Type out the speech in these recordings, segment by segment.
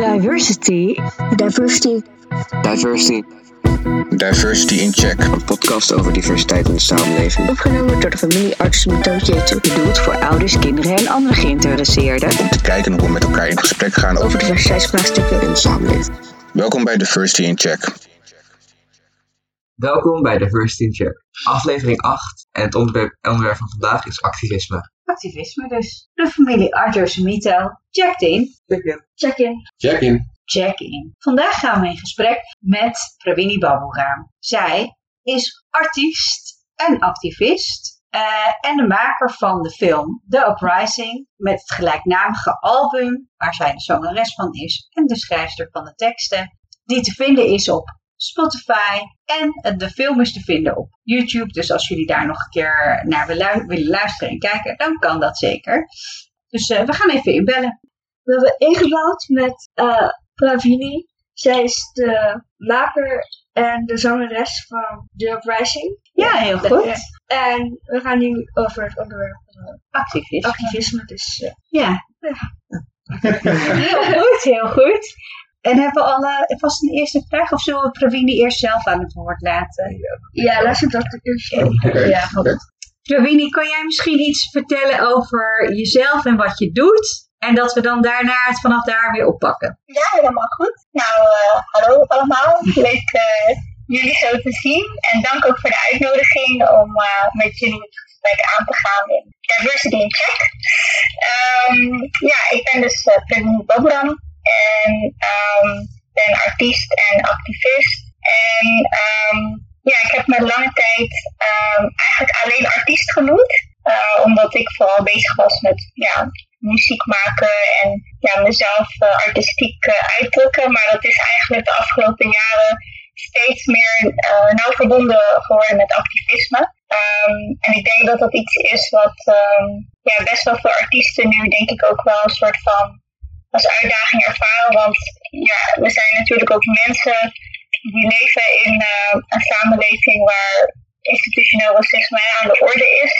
Diversity. Diversity. Diversity. Diversity in Check. Een podcast over diversiteit in de samenleving. Opgenomen door de familie Artsen Jeetje. Bedoeld voor ouders, kinderen en andere geïnteresseerden. Om te kijken hoe we met elkaar in gesprek gaan over Over diversiteitsvraagstukken. In de samenleving. Welkom bij Diversity in Check. Welkom bij Diversity in Check, aflevering 8. En het onderwerp, onderwerp van vandaag is activisme. Activisme dus. De familie Arthur Semito checkt in. Check-in. Check-in. Check in. Vandaag gaan we in gesprek met Pravini Baburam. Zij is artiest en activist. eh, en de maker van de film The Uprising met het gelijknamige album waar zij de zangeres van is en de schrijfster van de teksten die te vinden is op Spotify en eh, de film is te vinden op YouTube. Dus als jullie daar nog een keer naar willen luisteren en kijken, dan kan dat zeker. Dus eh, we gaan even inbellen. We hebben ingebouwd met eh Pravini. Zij is de maker en de zangeres van The Uprising. Ja, heel goed. En we gaan nu over het onderwerp eh, Activisme. activisme. Dus eh, Ja. Heel goed, heel goed. En hebben we al eh, vast een eerste vraag? Of zullen we Pravini eerst zelf aan het woord laten? ja, laat ze dat eerst. Ja, goed. Pravini, kan jij misschien iets vertellen over jezelf en wat je doet? En dat we dan daarna het vanaf daar weer oppakken. Ja, helemaal goed. Nou, eh, hallo allemaal. Leuk eh, jullie zo te zien. En dank ook voor de uitnodiging om eh, met jullie het gesprek aan te gaan in Diversity in Check. Ehm, ja, ik ben dus uh, Pravini Babram en ehm, ben artiest en activist. En ehm, ja, ik heb me lange tijd ehm, eigenlijk alleen artiest genoemd. eh, omdat ik vooral bezig was met ja, muziek maken en ja, mezelf eh, artistiek eh, uitdrukken. Maar dat is eigenlijk de afgelopen jaren steeds meer eh, nauw verbonden geworden met activisme. Ehm, en ik denk dat dat iets is wat ehm, ja, best wel veel artiesten nu denk ik ook wel een soort van als uitdaging ervaren. Want ja, we zijn natuurlijk ook mensen die leven in eh, een samenleving waar institutioneel racisme aan de orde is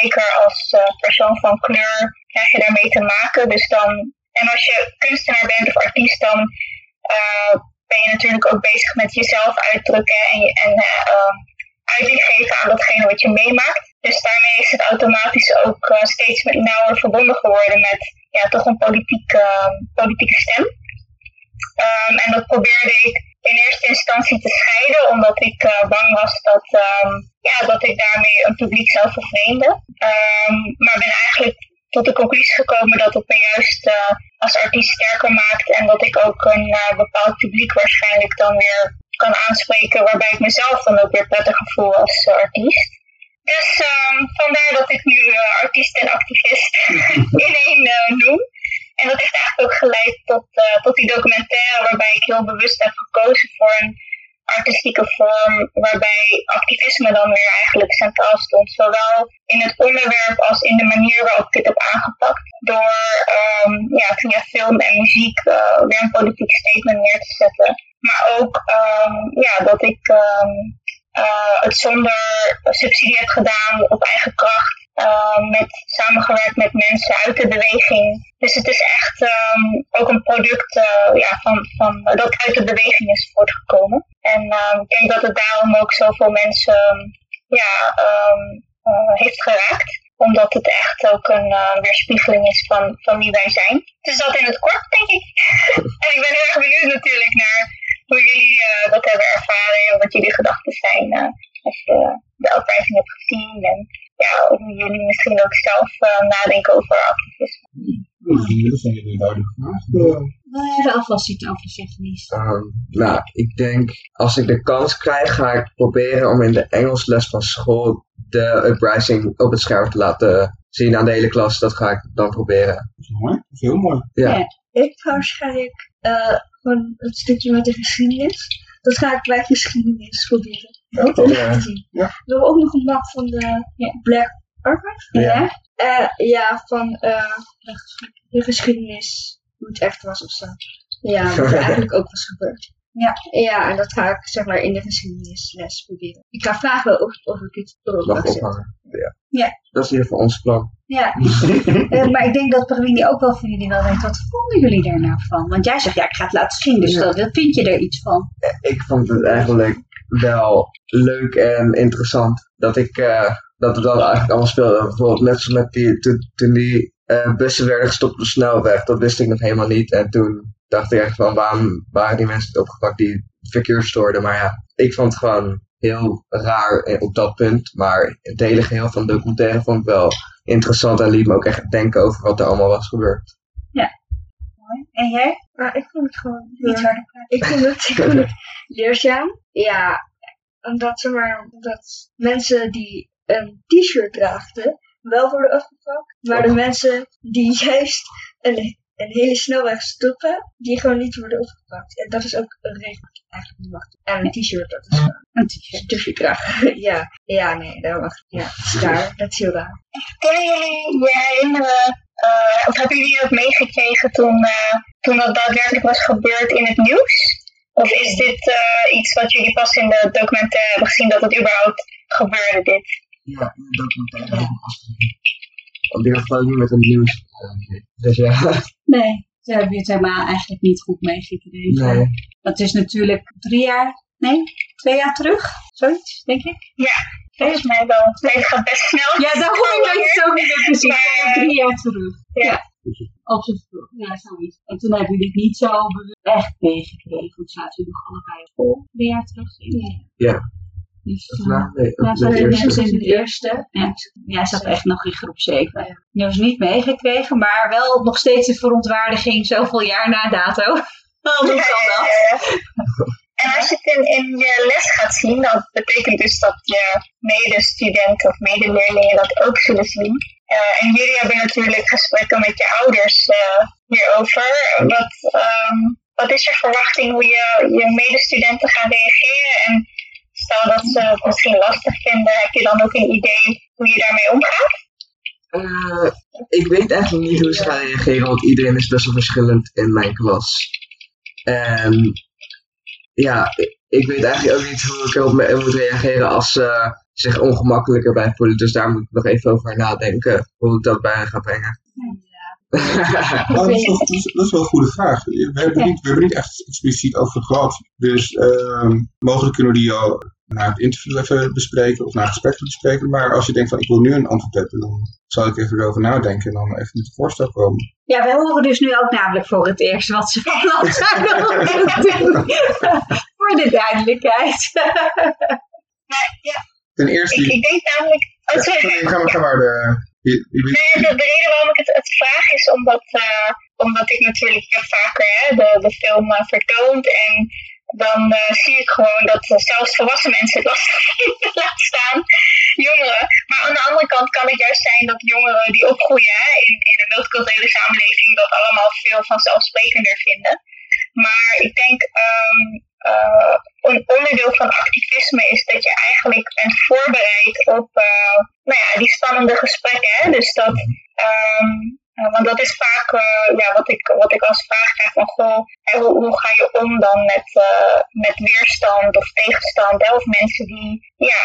zeker als eh, persoon van kleur krijg je daarmee te maken. Dus dan, en als je kunstenaar bent of artiest, dan eh, ben je natuurlijk ook bezig met jezelf uitdrukken en, en eh, ehm, geven aan datgene wat je meemaakt. Dus daarmee is het automatisch ook steeds met nauwer verbonden geworden met ja, toch een politieke, politieke stem. Ehm, en dat probeerde ik in eerste instantie te scheiden, omdat ik eh, bang was dat, ehm, ja, dat ik daarmee een publiek zou vervreemden. Ehm, maar ben eigenlijk tot de conclusie gekomen dat het me juist eh, als artiest sterker maakt en dat ik ook een eh, bepaald publiek waarschijnlijk dan weer kan aanspreken, waarbij ik mezelf dan ook weer prettiger voel als artiest. Dus ehm, vandaar dat ik nu eh, artiest en activist in één eh, noem. En dat heeft eigenlijk ook geleid tot, eh, tot die documentaire waarbij ik heel bewust heb gekozen voor een artistieke vorm waarbij activisme dan weer eigenlijk centraal stond. Zowel in het onderwerp als in de manier waarop ik het heb aangepakt. Door ehm, ja, via film en muziek weer een politiek statement neer te zetten. Maar ook ehm, ja, dat ik het zonder subsidie heb gedaan op eigen kracht. eh, met, samengewerkt met mensen uit de beweging. Dus het is echt ehm, ook een product eh, ja, van, van, dat uit de beweging is voortgekomen. En ehm, ik denk dat het daarom ook zoveel mensen ja, eh, heeft geraakt. Omdat het echt ook een eh, weerspiegeling is van, van wie wij zijn. Dus dat in het kort, denk ik. en ik ben heel erg benieuwd natuurlijk naar hoe jullie eh, dat hebben ervaren en wat jullie gedachten zijn eh, als je de uprising hebt gezien. En ja, hoe jullie misschien ook zelf eh, nadenken over activisme. Dat zijn jullie duidelijk vragen. Wil jij er alvast iets over zeggen, Lies? Ehm, nou, ik denk als ik de kans krijg, ga ik proberen om in de Engelsles van school de uprising op het scherm te laten zien aan de hele klas. Dat ga ik dan proberen. Dat is mooi. Dat is heel mooi. Ja. Ja. Ik ga waarschijnlijk eh, gewoon het stukje met de geschiedenis. Dat ga ik bij geschiedenis proberen. Ja, zien. ja. We hebben ook nog een map van de Black Archive. Ja. Eh, ja, van eh, de geschiedenis, hoe het echt was of zo. Ja, wat er eigenlijk ook was gebeurd. Ja. Ja, en dat ga ik zeg maar in de geschiedenisles proberen. Ik ga vragen of, of ik het erop Mag zetten. ophangen. Ja. Ja. Dat is in ieder geval ons plan. Ja, Eh, maar ik denk dat Pravini ook wel van jullie wel weet. Wat vonden jullie daar nou van? Want jij zegt, ja, ik ga het laten zien. Dus Ja. dat, wat vind je er iets van? ik vond het eigenlijk wel leuk en interessant dat ik eh, dat we dan eigenlijk allemaal speelden. Bijvoorbeeld net zoals met die, toen, toen die eh, bussen werden gestopt op de snelweg, dat wist ik nog helemaal niet. En toen dacht ik echt van waarom waren die mensen niet opgepakt die het verkeer stoorden. Maar ja, ik vond het gewoon heel raar op dat punt. Maar het hele geheel van de documentaire vond ik wel interessant en liet me ook echt denken over wat er allemaal was gebeurd. En jij? Maar ik vond het gewoon... harder praten. Ik vond het, ik vond het leerzaam. Ja, omdat, zeg maar, dat mensen die een t-shirt draagden wel worden afgepakt. Maar de mensen die juist een, een hele snelweg stoppen, die gewoon niet worden opgepakt. En dat is ook een regel die je eigenlijk niet mag doen. En een t-shirt, dat is gewoon Een t-shirt. een t-shirt dragen. ja, ja, nee, dat mag Ja, dat is daar, dat is heel raar. Kunnen jullie je herinneren, eh, of hebben jullie ook meegekregen toen, eh, toen dat daadwerkelijk was gebeurd in het nieuws? Of is dit eh, iets wat jullie pas in de documentaire hebben gezien dat het überhaupt gebeurde dit? Ja, in de documentaire heb ik hem afgezien. Want niet met het nieuws. Dus ja, Nee, ze hebben het helemaal eigenlijk niet goed meegekregen. nee. Dat is natuurlijk drie jaar, nee, twee jaar terug. Zoiets, denk ik. Volgens mij wel. Nee, het gaat best snel. Ja, daarom ik weet het ook niet meer precies. Maar, drie jaar terug. Ja. Op zijn vroeg. Ja, zoiets. En toen hebben jullie het niet zo echt meegekregen. Want zaten jullie nog allebei op school. Drie jaar terug. ik. Ja. Dus, nee, ja, zo de in eerste. de eerste. Ja, jij zat echt nog in groep 7. Je was niet meegekregen, maar wel nog steeds een verontwaardiging zoveel jaar na dato. Hoe kan dat? En als je het in, in je les gaat zien, dat betekent dus dat je medestudenten of medeleerlingen dat ook zullen zien. Eh, en jullie hebben natuurlijk gesprekken met je ouders eh, hierover. Wat, ehm, wat is je verwachting hoe je, je medestudenten gaan reageren? En stel dat ze het misschien lastig vinden, heb je dan ook een idee hoe je daarmee omgaat? Eh, ik weet eigenlijk niet hoe ze gaan reageren, want iedereen is best wel verschillend in mijn klas. En ja, ik, weet eigenlijk ook niet hoe ik erop me- moet reageren als ze zich ongemakkelijker bij voelen. Dus daar moet ik nog even over nadenken, hoe ik dat bij hen ga brengen. Nou, dat, is wel, dat, is, dat is wel een goede vraag. We hebben, niet, we hebben niet echt expliciet over gehad. Dus ehm, mogelijk kunnen we die al na het interview even bespreken of na het gesprek bespreken. Maar als je denkt van ik wil nu een antwoord hebben, dan zal ik even erover nadenken en dan even met een voorstel komen. Ja, we horen dus nu ook namelijk voor het eerst wat ze van plan zijn om te doen. Voor de duidelijkheid. Ten eerste, Ik, ik denk namelijk... Oh, Ja, sorry. sorry, ga maar, ga maar. De, je, je, Nee, de, de reden waarom ik het, het vraag is omdat, eh, omdat ik natuurlijk, heb vaker hè, de, de film eh, vertoond en dan eh, zie ik gewoon dat eh, zelfs volwassen mensen het lastig vinden, laat staan jongeren. Maar aan de andere kant kan het juist zijn dat jongeren die opgroeien hè, in, in een multiculturele samenleving dat allemaal veel vanzelfsprekender vinden. Maar ik denk, eh, een onderdeel van activisme is dat je eigenlijk bent voorbereid op eh, nou ja, die spannende gesprekken. Hè? Dus dat, eh, want dat is vaak eh, ja, wat, ik, wat ik als vraag krijg van, goh, hoe, hoe ga je om dan met, met weerstand of tegenstand? Hè? Of mensen die, ja,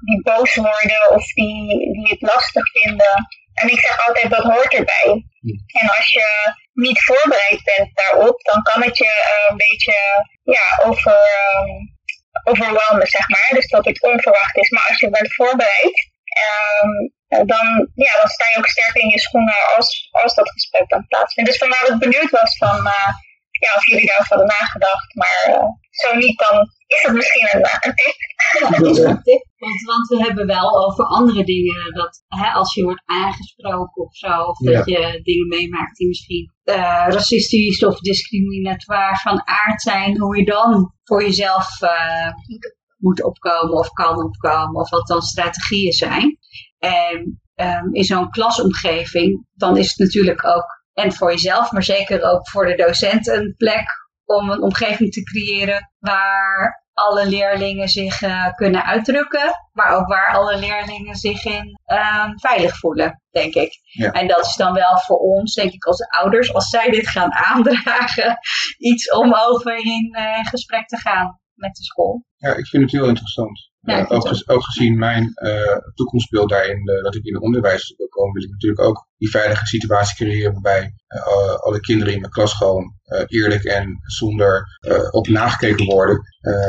die boos worden of die, die het lastig vinden. En ik zeg altijd, dat hoort erbij. En als je niet voorbereid bent daarop, dan kan het je eh, een beetje ja, over, overwhelmen, zeg maar. Dus dat het onverwacht is. Maar als je bent voorbereid, eh, dan, ja, dan sta je ook sterker in je schoenen als, als dat gesprek dan plaatsvindt. Dus vandaar dat ik benieuwd was van eh, ja, of jullie daarover hadden nagedacht. Maar eh, zo niet, dan is het misschien een, eh, een tip. Ja, dat is een tip. Want, want we hebben wel over andere dingen. Dat hè, als je wordt aangesproken of zo. Of dat je dingen meemaakt die misschien eh, racistisch of discriminatoire van aard zijn. Hoe je dan voor jezelf eh, moet opkomen of kan opkomen. Of wat dan strategieën zijn. En ehm, in zo'n klasomgeving. Dan is het natuurlijk ook. En voor jezelf, maar zeker ook voor de docent een plek om een omgeving te creëren waar alle leerlingen zich eh, kunnen uitdrukken, maar ook waar alle leerlingen zich in ehm, veilig voelen, denk ik. Ja. En dat is dan wel voor ons, denk ik, als ouders, als zij dit gaan aandragen, iets om over in eh, gesprek te gaan met de school. Ja, ik vind het heel interessant. Ja, Eh, ook, ook gezien mijn eh, toekomstbeeld daarin, eh, dat ik in het onderwijs wil komen, wil ik natuurlijk ook die veilige situatie creëren waarbij alle- kinderen in mijn klas gewoon eerlijk en zonder op nagekeken worden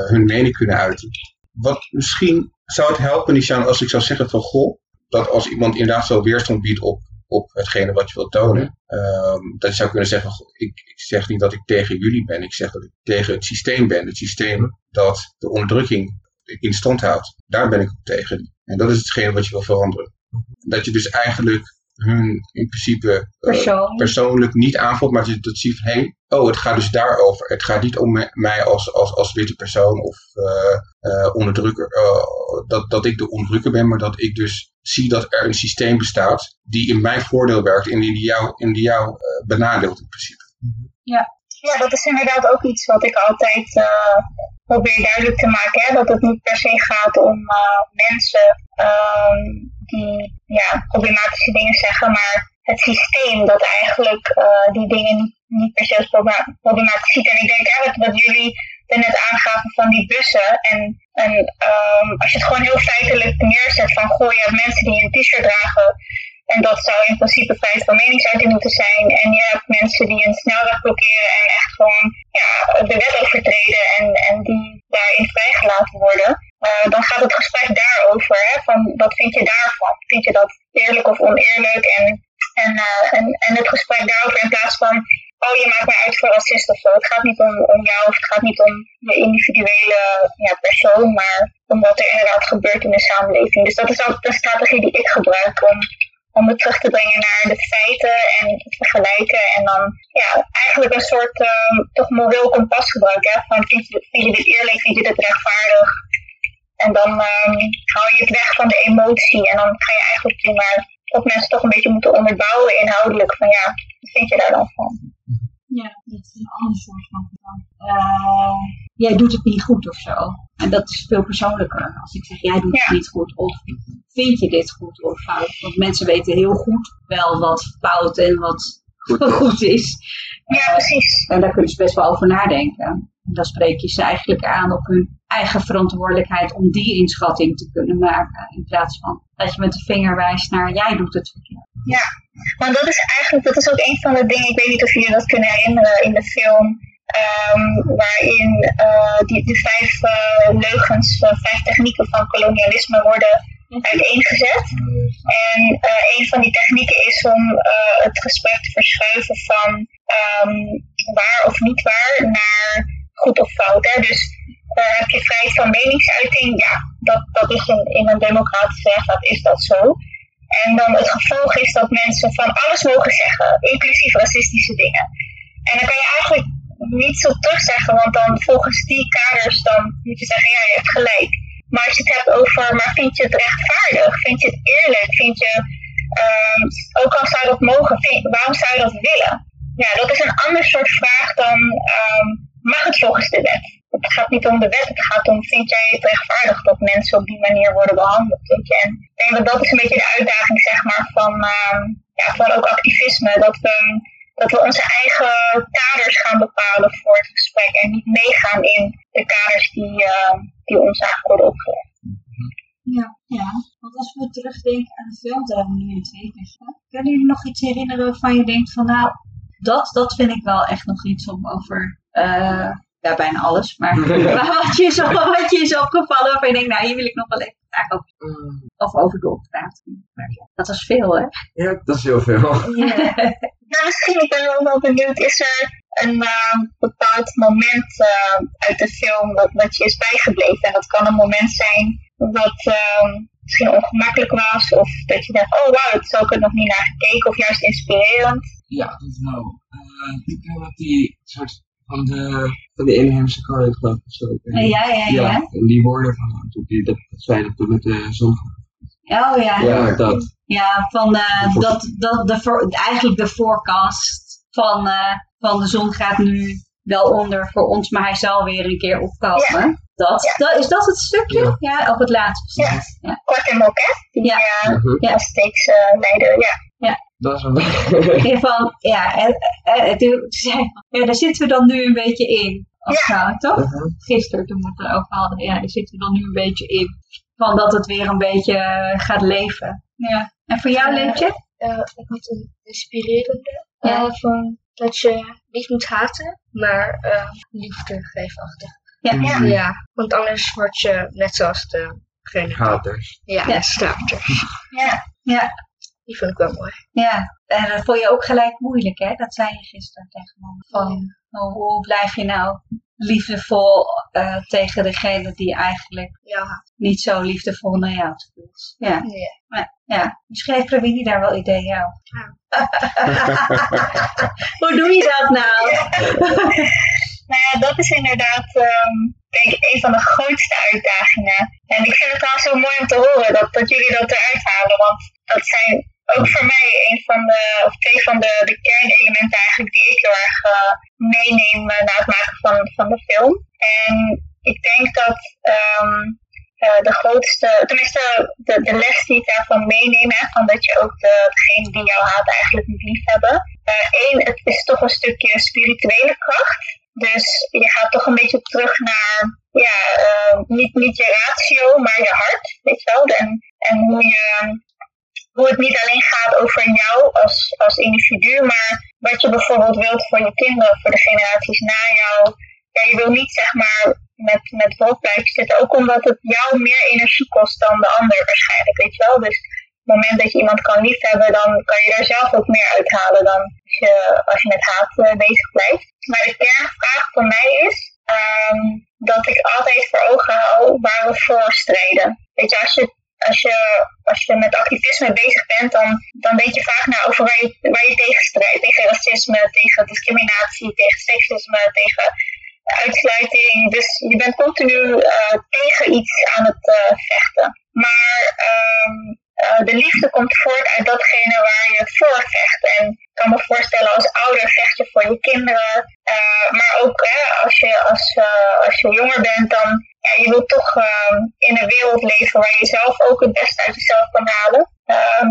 hun mening kunnen uiten. Wat misschien zou het helpen, Nishan, als ik zou zeggen van goh, dat als iemand inderdaad zo weerstand biedt op, op hetgene wat je wilt tonen, ehm, dat je zou kunnen zeggen, goh, ik, ik zeg niet dat ik tegen jullie ben, ik zeg dat ik tegen het systeem ben. Het systeem dat de onderdrukking in stand houdt. Daar ben ik op tegen. En dat is hetgene wat je wil veranderen. Dat je dus eigenlijk hun in principe eh, Persoon. persoonlijk niet aanvalt, maar dat je dat ziet van, hé, oh, het gaat dus daarover. Het gaat niet om me- mij als, als, als witte persoon of eh, onderdrukker, dat, dat ik de onderdrukker ben, maar dat ik dus zie dat er een systeem bestaat die in mijn voordeel werkt en die jou, en die jou benadeelt in principe. Ja, dat is inderdaad ook iets wat ik altijd eh, probeer duidelijk te maken. Hè? Dat het niet per se gaat om eh, mensen ehm, die ja, problematische dingen zeggen, maar het systeem dat eigenlijk eh, die dingen niet, per se als problematisch ziet. En ik denk eigenlijk wat jullie er net aangaven van die bussen. En, en ehm, als je het gewoon heel feitelijk neerzet van goh, je hebt mensen die een t-shirt dragen. En dat zou in principe vrijheid van meningsuiting moeten zijn. En je hebt mensen die een snelweg blokkeren en echt gewoon ja, de wet overtreden en, en die daarin vrijgelaten worden. Dan gaat het gesprek daarover. Hè, van wat vind je daarvan? Vind je dat eerlijk of oneerlijk? En, en, eh, en, en het gesprek daarover in plaats van, oh je maakt mij uit voor racist of zo. Het gaat niet om, om jou of het gaat niet om je individuele ja, persoon, maar om wat er inderdaad gebeurt in de samenleving. Dus dat is ook de strategie die ik gebruik om om het terug te brengen naar de feiten en het vergelijken. En dan ja, eigenlijk een soort ehm, toch moreel kompas gebruiken. Hè? Van, vind, je, vind je dit eerlijk, vind je dit rechtvaardig? En dan ehm haal je het weg van de emotie. En dan ga je eigenlijk zien dat mensen toch een beetje moeten onderbouwen inhoudelijk. Van ja, wat vind je daar dan van? Ja, dat is een ander soort van. Eh, jij doet het niet goed of zo. En dat is veel persoonlijker. Als ik zeg, jij doet het niet goed. Of vind je dit goed of fout? Want mensen weten heel goed wel wat fout en wat goed, is. Ja, precies. En daar kunnen ze best wel over nadenken. En dan spreek je ze eigenlijk aan op hun eigen verantwoordelijkheid om die inschatting te kunnen maken. In plaats van dat je met de vinger wijst naar jij doet het verkeerd. Maar dat is eigenlijk, dat is ook een van de dingen, ik weet niet of jullie dat kunnen herinneren in de film, ehm, waarin eh, die, de vijf eh, leugens, eh, vijf technieken van kolonialisme worden uiteengezet. En eh, een van die technieken is om eh, het gesprek te verschuiven van ehm, waar of niet waar naar goed of fout. Hè? Dus eh, heb je vrijheid van meningsuiting? Ja, dat, dat is in, in een democratische rechtsstaat is dat zo. En dan het gevolg is dat mensen van alles mogen zeggen, inclusief racistische dingen. En dan kan je eigenlijk niet zo terugzeggen, want dan volgens die kaders dan moet je zeggen, ja, je hebt gelijk. Maar als je het hebt over, maar vind je het rechtvaardig? Vind je het eerlijk? Vind je, ehm, ook al zou dat mogen, waarom zou je dat willen? Ja, dat is een ander soort vraag dan, ehm, mag het volgens de wet? Het gaat niet om de wet, het gaat om, vind jij het rechtvaardig dat mensen op die manier worden behandeld? Weet je? En ik denk dat dat is een beetje de uitdaging, zeg maar, van, ehm, van ook activisme. Dat we, dat we onze eigen kaders gaan bepalen voor het gesprek en niet meegaan in de kaders die, die ons eigenlijk worden opgelegd. Ja, ja. Want als we terugdenken aan de film, daar hebben we nu in twee keer gedaan. Kunnen jullie nog iets herinneren waarvan je denkt van nou, dat, dat vind ik wel echt nog iets om over, eh, ja bijna alles, maar wat, je is op, wat je is opgevallen waarvan je denkt nou hier wil ik nog wel even graag over, of over doorpraten. Maar ja, Dat was veel hè? Ja, dat is heel veel. Nou, misschien, ik ben wel, wel benieuwd, is er een eh, bepaald moment eh, uit de film dat, dat je is bijgebleven? En dat kan een moment zijn dat eh, misschien ongemakkelijk was, of dat je dacht, oh wauw, zo heb ik er nog niet naar gekeken, of juist inspirerend. Ja, dat wel. Uh, ik denk dat die soort van de, van de inheemse koning geloof ik zo. En- Ja, ja, ja. en die woorden van hem, toen die, dat, dat zei dat toen met de zon. Oh ja. Ja, dat. Ja, van eh, dat, dat de voor, eigenlijk de forecast van, eh, van de zon gaat nu wel onder voor ons, maar hij zal weer een keer opkomen. Dat, dat, is dat het stukje? Ja, op het laatste. Ja. Ja. Kort en Moket, die Ja. Mhm. Ja. eh, leider, ja. Dat is wel... In ieder geval, ja, en, en, ja, daar zitten we dan nu een beetje in. Als vrouw, toch? Mhm. Gisteren toen we het erover hadden, ja, daar zitten we dan nu een beetje in. Van dat het weer een beetje gaat leven. Ja. En voor jou, Lentje? Eh, ik had een inspirerende. Ja. van dat je niet moet haten, maar eh, liefde geven achter. Ja. Ja. Ja, want anders word je net zoals degene. Haters. Ja, Ja. staters. Ja. Die vind ik wel mooi. Ja, en dat vond je ook gelijk moeilijk, hè? Dat zei je gisteren tegen me. Van, hoe, hoe blijf je nou liefdevol eh, tegen degene die eigenlijk Ja, niet zo liefdevol naar jou toe is? Ja. Ja. Maar, ja. Misschien heeft Pravini daar wel ideeën over. hoe doe je dat nou? Nou ja, dat is inderdaad, ehm, denk ik, een van de grootste uitdagingen. En ik vind het trouwens heel mooi om te horen dat, dat jullie dat eruit halen. Want dat zijn ook voor mij een van de, of twee van de, de kernelementen eigenlijk die ik heel erg eh, meeneem eh, na het maken van, van de film. En ik denk dat ehm, eh, de grootste, tenminste de, de les die ik daarvan meeneem, hè, van dat je ook de, degene die jou haat eigenlijk moet lief hebben. Eén, het is toch een stukje spirituele kracht. Dus je gaat toch een beetje terug naar, ja, niet, niet je ratio, maar je hart, weet je wel. En, en hoe, je, hoe het niet alleen gaat over jou als, als individu, maar wat je bijvoorbeeld wilt voor je kinderen, voor de generaties na jou. Ja, je wil niet zeg maar met, met wolk blijven zitten, ook omdat het jou meer energie kost dan de ander waarschijnlijk, weet je wel. Dus op het moment dat je iemand kan liefhebben, dan kan je daar zelf ook meer uithalen dan als je, als je met haat eh, bezig blijft. Maar de kernvraag voor mij is ehm, dat ik altijd voor ogen hou waar we voor strijden. Weet je, als je, als je, als je met activisme bezig bent, dan, dan denk je vaak na over waar je, waar je tegen strijdt. Tegen racisme, tegen discriminatie, tegen seksisme, tegen uitsluiting. Dus je bent continu eh, tegen iets aan het eh, vechten. Maar ehm, eh, de liefde komt voort uit datgene waar je voor vecht. En ik kan me voorstellen, als ouder vecht je voor je kinderen. Eh, maar ook hè, als, je, als, eh, als je jonger bent, dan ja, je wilt toch in een wereld leven waar je zelf ook het beste uit jezelf kan halen.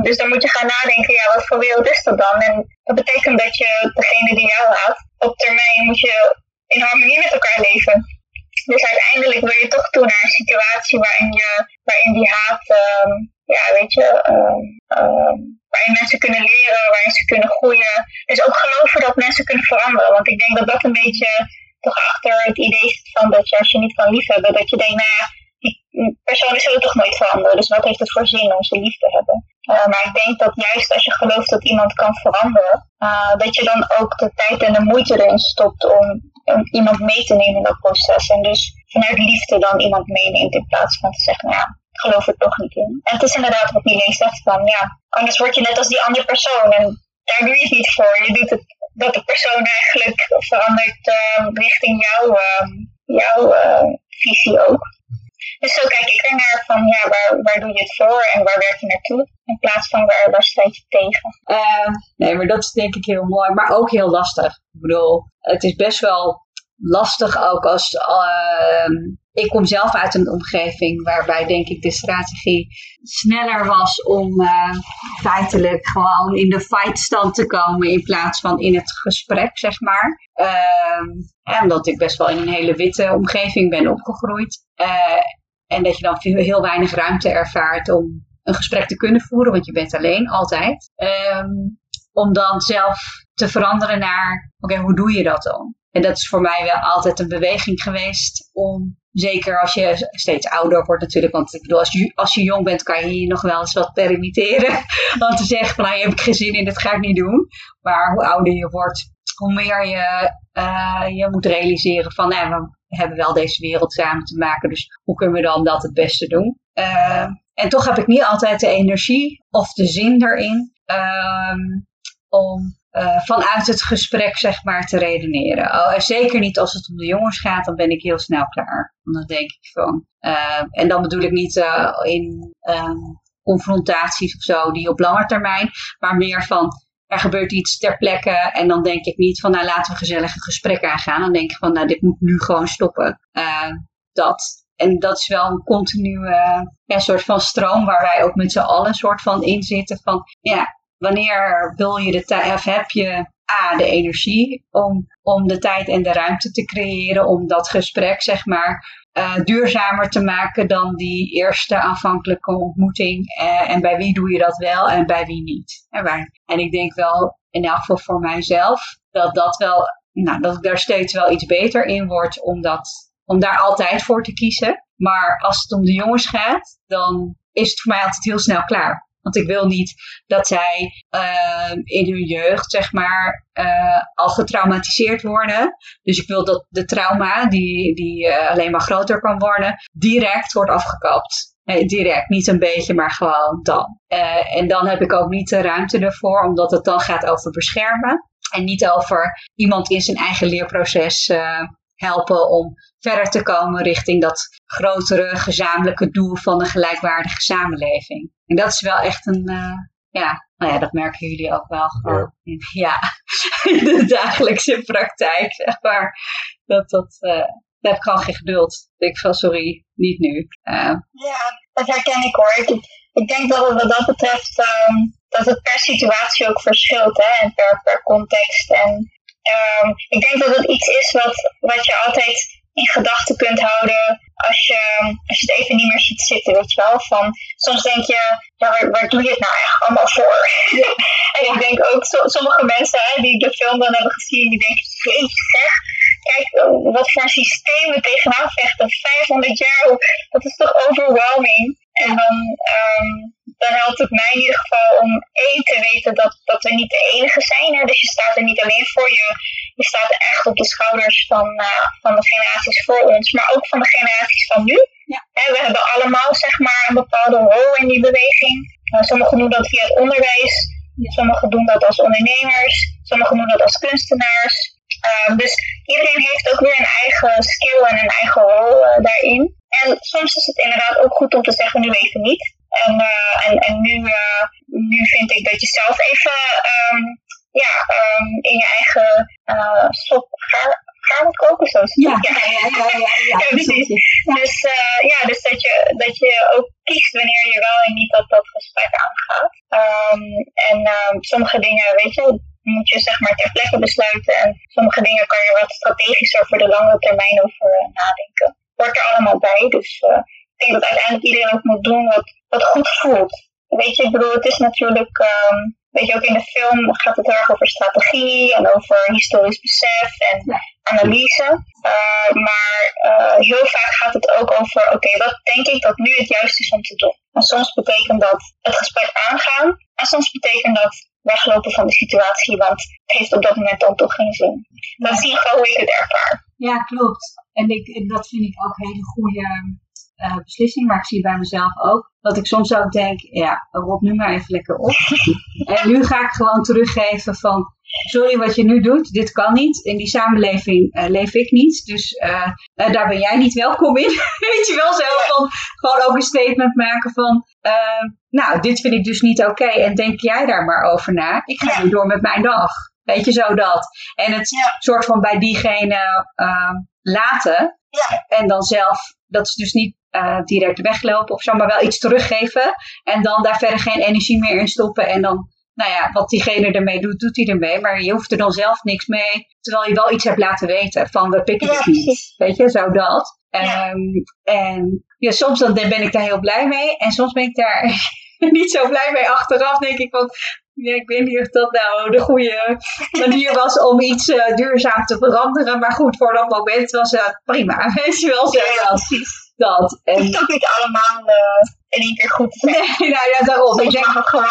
Dus dan moet je gaan nadenken, ja, wat voor wereld is dat dan? En dat betekent dat je degene die jou haat, op termijn moet je in harmonie met elkaar leven. Dus uiteindelijk wil je toch toe naar een situatie waarin, je, waarin die haat, ehm, ja, weet je, ehm, ehm, waarin mensen kunnen leren, waarin ze kunnen groeien. Dus ook geloven dat mensen kunnen veranderen. Want ik denk dat dat een beetje toch achter het idee zit van dat je als je niet kan liefhebben, dat je denkt, nou ja, die personen zullen toch nooit veranderen. Dus wat heeft het voor zin om ze lief te hebben? Uh, maar ik denk dat juist als je gelooft dat iemand kan veranderen, uh, dat je dan ook de tijd en de moeite erin stopt om, iemand mee te nemen in dat proces. En dus vanuit liefde dan iemand meeneemt in plaats van te zeggen, nou geloof er toch niet in. En het is inderdaad wat Milene zegt van, ja, anders word je net als die andere persoon. En daar doe je het niet voor. Je doet het dat de persoon eigenlijk verandert uh, richting jouw, jouw visie ook. Dus zo kijk ik ernaar van, ja, waar, waar doe je het voor en waar werk je naartoe? In plaats van waar, waar strijd je tegen? Nee, maar dat is denk ik heel mooi, maar ook heel lastig. Ik bedoel, het is best wel lastig ook als... Uh, ik kom zelf uit een omgeving waarbij denk ik de strategie sneller was om uh, feitelijk gewoon in de fightstand te komen in plaats van in het gesprek, zeg maar. Uh, omdat ik best wel in een hele witte omgeving ben opgegroeid. Uh, en dat je dan heel weinig ruimte ervaart om een gesprek te kunnen voeren, want je bent alleen, altijd. Om dan zelf te veranderen naar, oké, hoe doe je dat dan? En dat is voor mij wel altijd een beweging geweest om, zeker als je steeds ouder wordt natuurlijk, want ik bedoel, als je, als je jong bent kan je hier nog wel eens wat permitteren. om te zeggen van, nou, je hebt geen zin in, dat ga ik niet doen. Maar hoe ouder je wordt, hoe meer je, uh, je moet realiseren van, nou, we hebben wel deze wereld samen te maken, dus hoe kunnen we dan dat het beste doen? Uh, en toch heb ik niet altijd de energie of de zin erin um, om uh, vanuit het gesprek zeg maar te redeneren. Oh, zeker niet als het om de jongens gaat, dan ben ik heel snel klaar. Want dan denk ik van, uh, en dan bedoel ik niet uh, in um, confrontaties of zo die op lange termijn, maar meer van er gebeurt iets ter plekke en dan denk ik niet van nou laten we gezellig een gesprek aangaan. Dan denk ik van nou dit moet nu gewoon stoppen. dat. en dat is wel een continue ja, soort van stroom waar wij ook met z'n allen een soort van in zitten. Van ja, wanneer wil je de tijd, of heb je A, de energie om, om de tijd en de ruimte te creëren om dat gesprek, zeg maar, eh, duurzamer te maken dan die eerste aanvankelijke ontmoeting. Eh, en bij wie doe je dat wel en bij wie niet. En, waar, en ik denk wel, in elk geval voor mijzelf, dat dat wel, nou, dat ik daar steeds wel iets beter in word om, dat, om daar altijd voor te kiezen. Maar als het om de jongens gaat, dan is het voor mij altijd heel snel klaar. Want ik wil niet dat zij uh, in hun jeugd, zeg maar, uh, al getraumatiseerd worden. Dus ik wil dat de trauma, die, die uh, alleen maar groter kan worden, direct wordt afgekapt. Nee, direct, niet een beetje, maar gewoon dan. en dan heb ik ook niet de ruimte ervoor, omdat het dan gaat over beschermen. En niet over iemand in zijn eigen leerproces helpen om verder te komen richting dat grotere gezamenlijke doel van een gelijkwaardige samenleving. En dat is wel echt een, uh, ja, nou ja, dat merken jullie ook wel gewoon ja. In, ja, in de dagelijkse praktijk, zeg maar. Dat, dat, uh, daar heb ik gewoon geen geduld. Ik van, sorry, niet nu. Uh, ja, dat herken ik hoor. Ik, ik denk dat het wat dat betreft, um, dat het per situatie ook verschilt, hè, en per, per context. En um, ik denk dat het iets is wat, wat je altijd in gedachten kunt houden als je, als je het even niet meer ziet zitten, weet je wel. Van, soms denk je, ja, waar, waar doe je het nou eigenlijk allemaal voor? en ik denk ook, so, sommige mensen hè, die de film dan hebben gezien, die denken, jeetje zeg, kijk wat voor systeem we tegenaan vechten. 500 jaar, dat is toch overwhelming. En dan, um, dan helpt het mij in ieder geval om één te weten dat, dat we niet de enige zijn. Hè? Dus je staat er niet alleen voor je, je staat echt op de schouders van, uh, van de generaties voor ons, maar ook van de generaties van nu. Ja. Hè, we hebben allemaal zeg maar een bepaalde rol in die beweging. Uh, sommigen doen dat via het onderwijs, sommigen doen dat als ondernemers, sommigen doen dat als kunstenaars. Uh, dus iedereen heeft ook weer een eigen skill en een eigen rol uh, daarin. En soms is het inderdaad ook goed om te zeggen, nu even niet. En, uh, en, en nu, nu vind ik dat je zelf even um, ja, um, in je eigen sop gaar, gaar moet koken, zo ja. Ja, ja, ja, ja, precies. Dus, ja, dus dat, je, dat je ook kiest wanneer je wel en niet dat, dat gesprek aangaat. Um, en sommige dingen, weet je, moet je zeg maar ter plekke besluiten. En sommige dingen kan je wat strategischer voor de lange termijn over nadenken. Hoort er allemaal bij. Dus uh, ik denk dat uiteindelijk iedereen ook moet doen wat, wat goed voelt. Weet je, ik bedoel, het is natuurlijk, um, weet je, ook in de film gaat het heel erg over strategie en over historisch besef en analyse. Uh, maar uh, heel vaak gaat het ook over, oké, okay, wat denk ik dat nu het juist is om te doen? En soms betekent dat het gesprek aangaan. En soms betekent dat weglopen van de situatie, want het heeft op dat moment dan toch geen zin. Dat in ieder geval hoe ik het ervaar. Ja, klopt. En ik, dat vind ik ook hele goede uh, beslissing, maar ik zie bij mezelf ook. Dat ik soms ook denk, ja, rot nu maar even lekker op. en nu ga ik gewoon teruggeven van, sorry wat je nu doet, dit kan niet. In die samenleving uh, leef ik niet, dus uh, daar ben jij niet welkom in. Weet je wel, zo van gewoon ook een statement maken van, nou, dit vind ik dus niet oké okay, en denk jij daar maar over na. Ik ga nu door met mijn dag. Weet je, zo dat. En het ja. soort van bij diegene laten. Ja. En dan zelf, dat is dus niet uh, direct weglopen of zo, maar wel iets teruggeven. En dan daar verder geen energie meer in stoppen. En dan, nou ja, wat diegene ermee doet, doet hij ermee. Maar je hoeft er dan zelf niks mee. Terwijl je wel iets hebt laten weten van we pikken het niet. Weet je, zo dat. Ja. Um, en ja, soms dan ben ik daar heel blij mee. En soms ben ik daar niet zo blij mee. Achteraf denk ik van, ja, ik weet niet of dat nou de goede manier was om iets uh, duurzaam te veranderen. Maar goed, voor dat moment was het prima. Weet je wel, zo ja, dat. dat. En... Het is ook niet allemaal uh, in één keer goed te. Nee, nou ja, daarom. Ik denk gewoon.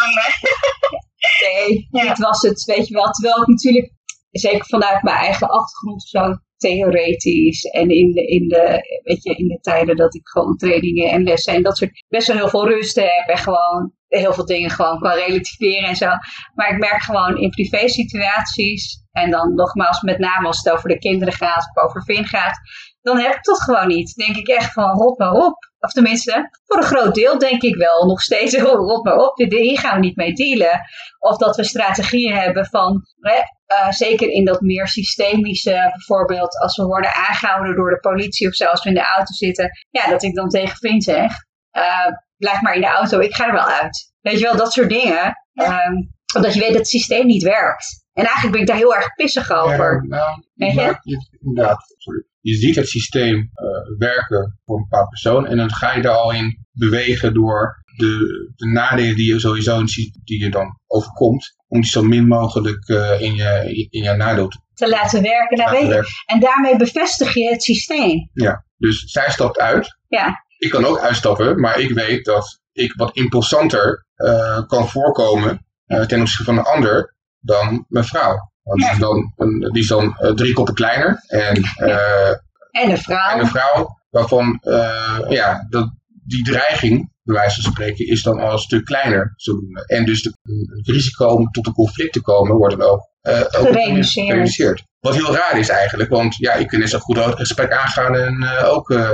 nee, ja. dit was het, weet je wel. Terwijl ik natuurlijk, zeker vanuit mijn eigen achtergrond, zo theoretisch en in de, in, de, weet je, in de tijden dat ik gewoon trainingen en lessen en dat soort best wel heel veel rust heb en gewoon heel veel dingen gewoon kan relativeren en zo. Maar ik merk gewoon in privé situaties en dan nogmaals met name als het over de kinderen gaat of over Vin gaat, dan heb ik dat gewoon niet. denk ik echt van rot maar op. Of tenminste, voor een groot deel denk ik wel nog steeds, oh, rot maar op, hier gaan we niet mee dealen. Of dat we strategieën hebben van, hè, eh, zeker in dat meer systemische, bijvoorbeeld als we worden aangehouden door de politie of zo, als we in de auto zitten. Ja, dat ik dan tegen Vin zeg, eh, blijf maar in de auto, ik ga er wel uit. Weet je wel, dat soort dingen. Ehm, omdat je weet dat het systeem niet werkt. En eigenlijk ben ik daar heel erg pissig over. Ja, nou, je? je, inderdaad, sorry. Je ziet het systeem eh, werken voor een bepaald persoon en dan ga je daar al in bewegen door de, de nadelen die je sowieso ziet, die je dan overkomt, om die zo min mogelijk eh, in, je, in je nadeel te Te laten werken, laten. En daarmee bevestig je het systeem. Ja, dus zij stapt uit. Ja, Ik kan ook uitstappen, maar ik weet dat ik wat impulsanter eh, kan voorkomen ten opzichte van een ander dan mijn vrouw. Want die is dan, een, die is dan eh, drie koppen kleiner. En, eh, en een vrouw. en een vrouw waarvan eh, ja, dat, die dreiging, bij wijze van spreken, is dan al een stuk kleiner. zodoende. En dus de, het risico om tot een conflict te komen wordt dan ook, ook Gereduceerd. gereduceerd. Wat heel raar is eigenlijk, want ja, ik kan net zo goed een gesprek aangaan en ook eh,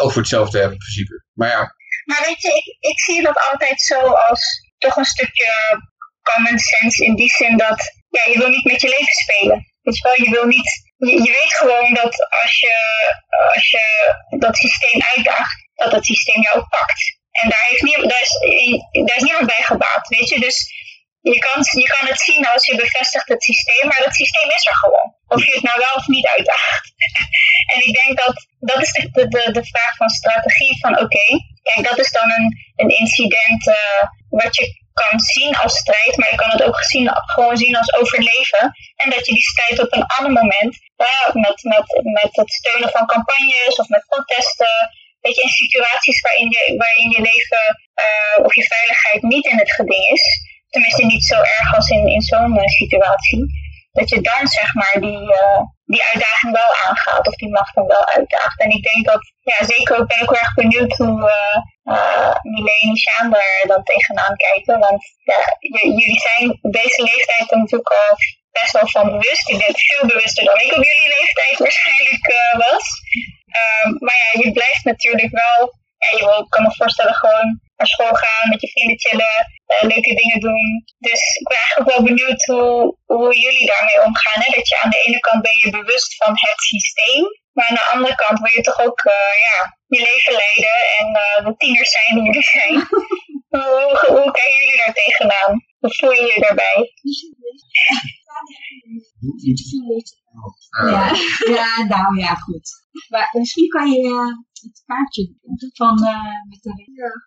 over hetzelfde hebben in principe. Maar ja, Maar weet je, ik, ik zie dat altijd zo als toch een stukje common sense in die zin dat ja, je wil niet met je leven spelen. Weet je wel, je wil niet, je, weet gewoon dat als je, als je dat systeem uitdaagt, dat het systeem jou pakt. En daar, heeft nie, daar, is, is niemand bij gebaat, weet je. Dus je kan, je kan het zien als je bevestigt het systeem, maar dat systeem is er gewoon. Of je het nou wel of niet uitdaagt. en ik denk dat dat is de, de, de, de vraag van strategie van oké, kijk dat is dan een, een incident eh, wat je kan zien als strijd, maar je kan het ook gewoon zien als overleven. En dat je die strijd op een ander moment, met, met, met het steunen van campagnes of met protesten, weet je, in situaties waarin je, waarin je leven eh, of je veiligheid niet in het geding is, tenminste niet zo erg als in, in zo'n eh, situatie, dat je dan zeg maar die, eh, die uitdaging wel aangaat of die macht dan wel uitdaagt. En ik denk dat, ja zeker ben ik heel erg benieuwd hoe uh, Milene daar dan tegenaan kijken. Want ja, jullie zijn deze leeftijd natuurlijk al best wel van bewust. Ik denk veel bewuster dan ik op jullie leeftijd waarschijnlijk uh, was. Um, maar ja, je blijft natuurlijk wel, ja, je kan me voorstellen gewoon naar school gaan, met je vrienden chillen, uh, leuke dingen doen. Dus ik ben eigenlijk wel benieuwd hoe, hoe jullie daarmee omgaan. Hè? Dat je aan de ene kant ben je bewust van het systeem, maar aan de andere kant wil je toch ook uh, ja, je leven leiden en uh, de tieners zijn die jullie zijn. hoe, hoe kijken jullie daar tegenaan? Hoe voel je je daarbij? Ja, ja, nou ja, goed. Maar misschien kan je uh, het kaartje van uh, met de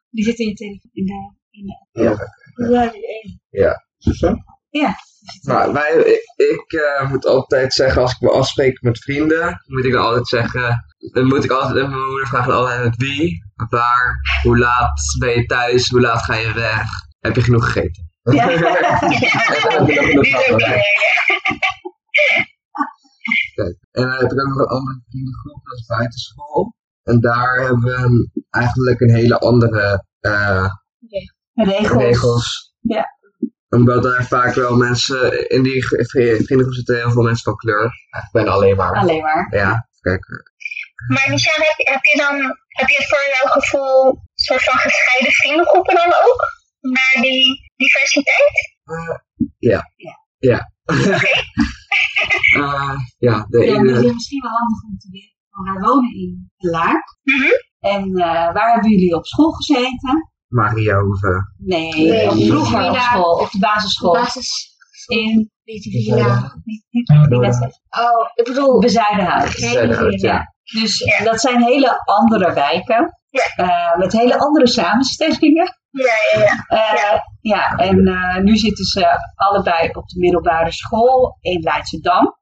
die zit in je telefoon in de, in de Ja. Ja, die één. Ja. Ja. Nou, wij, ik, ik uh, moet altijd zeggen, als ik me afspreek met vrienden, moet ik dan altijd zeggen, dan moet ik altijd, mijn moeder vraagt dan altijd wie, waar, hoe laat ben je thuis, hoe laat ga je weg, heb je genoeg gegeten? Ja. Kijk, en dan heb ik ook nog een andere vriendengroep, dat is buitenschool. En daar hebben we eigenlijk een hele andere uh, regels. regels. Ja. Omdat daar vaak wel mensen, in die vriendengroep zitten heel veel mensen van kleur. Eigenlijk bijna alleen maar. Alleen maar. Ja, kijk. Maar Michel, heb, je- heb je dan, heb je voor jouw gevoel een soort van gescheiden vriendengroepen dan ook? Naar die diversiteit? Uh, ja. Ja. Ja. uh, ja, de ja, ene... dat is misschien wel handig om te weten. Want wij wonen in Laak. Mm -hmm. En uh, waar hebben jullie op school gezeten? Mariahoeve. Nee, nee vroeger op school, op de basisschool. Basis. In Villa. Oh, ik bedoel Bezuidenhout, ja. ja. Dus ja. dat zijn hele andere wijken. Ja. Uh, met hele andere samenstellingen. Ja, ja, ja. Uh, ja. ja, en uh, nu zitten ze allebei op de middelbare school in Leidschendam.